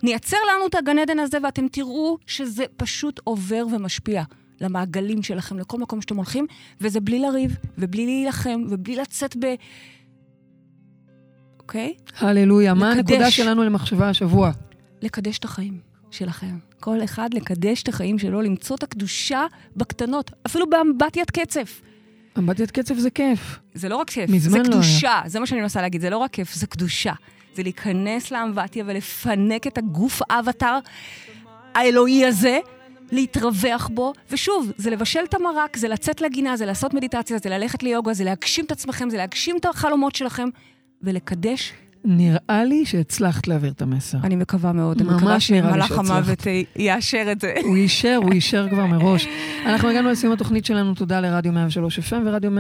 S3: נייצר לנו את הגן עדן הזה, ואתם תראו שזה פשוט עובר ומשפיע למעגלים שלכם, לכל מקום שאתם הולכים, וזה בלי לריב, ובלי להילחם, ובלי לצאת ב... אוקיי?
S2: הללויה. מה. הנקודה שלנו למחשבה השבוע?
S3: לקדש את החיים שלכם. כל אחד לקדש את החיים שלו, למצוא את הקדושה בקטנות, אפילו באמבטיית קצף.
S2: אמבטיית קצב זה כיף.
S3: זה לא רק כיף, זה
S2: לא
S3: קדושה. זה מה שאני מנסה להגיד, זה לא רק כיף, זה קדושה. זה להיכנס לאמבטיה ולפנק את הגוף האבטר האלוהי הזה, להתרווח בו, ושוב, זה לבשל את המרק, זה לצאת לגינה, זה לעשות מדיטציה, זה ללכת ליוגה, זה להגשים את עצמכם, זה להגשים את החלומות שלכם, ולקדש.
S2: נראה לי שהצלחת להעביר את המסר.
S3: אני מקווה מאוד, אני
S2: ממש
S3: מקווה
S2: נראה לי
S3: שמלאך
S2: שהצלחת.
S3: המוות אה, יאשר את זה.
S2: הוא אישר, הוא אישר כבר מראש. אנחנו הגענו לסיום התוכנית שלנו, תודה לרדיו 103 FM ורדיו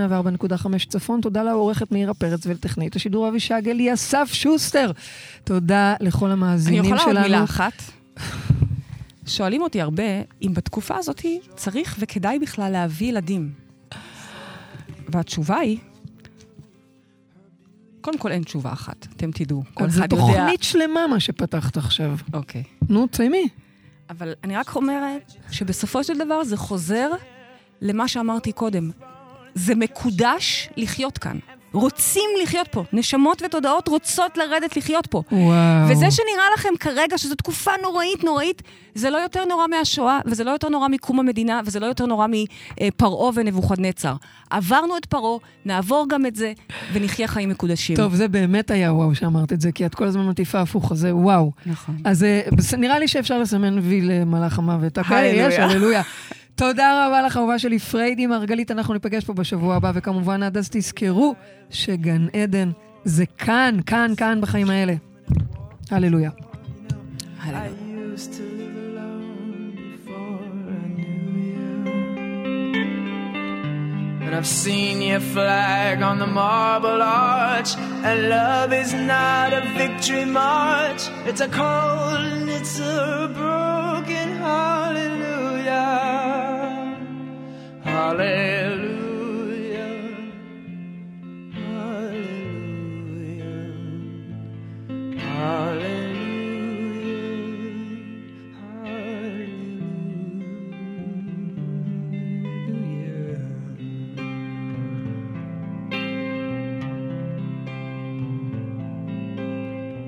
S2: 104.5 צפון, תודה לעורכת מאירה פרץ ולטכנאית השידור אבישג אלי אסף שוסטר. תודה לכל
S3: אני
S2: המאזינים
S3: יכולה
S2: שלנו.
S3: עוד מילה אחת? שואלים אותי הרבה אם בתקופה הזאת צריך וכדאי בכלל להביא ילדים. והתשובה היא, קודם כל אין תשובה אחת, אתם תדעו. כל
S2: זו
S3: אחד יודע...
S2: תוכנית שלמה מה שפתחת עכשיו.
S3: אוקיי.
S2: נו, תסיימי.
S3: אבל אני רק אומרת שבסופו של דבר זה חוזר למה שאמרתי קודם. זה מקודש לחיות כאן. רוצים לחיות פה. נשמות ותודעות רוצות לרדת לחיות פה.
S2: וואו.
S3: וזה שנראה לכם כרגע שזו תקופה נוראית נוראית, זה לא יותר נורא מהשואה, וזה לא יותר נורא מקום המדינה, וזה לא יותר נורא מפרעה ונבוכדנצר. עברנו את פרעה, נעבור גם את זה, ונחיה חיים מקודשים.
S2: טוב, זה באמת היה וואו שאמרת את זה, כי את כל הזמן מטיפה הפוך, אז זה וואו.
S3: נכון.
S2: אז אה, נראה לי שאפשר לסמן וי למלאך המוות. אוקיי,
S3: הללויה.
S2: יש, הללויה. תודה רבה לך, אהובה שלי, פריידי מרגלית, אנחנו ניפגש פה בשבוע הבא, וכמובן עד אז תזכרו שגן עדן זה כאן, כאן, כאן בחיים האלה. הללויה.
S3: הלאה.
S4: And I've seen your flag on the marble arch. And love is not a victory march, it's a cold and it's a broken hallelujah. Hallelujah. Hallelujah. Hallelujah.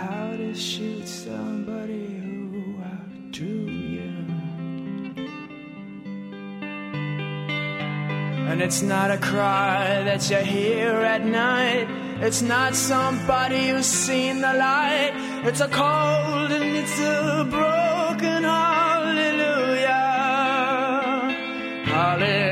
S4: how to shoot somebody who outdrew you. And it's not a cry that you hear at night. It's not somebody who's seen the light. It's a cold and it's a broken hallelujah. Hallelujah.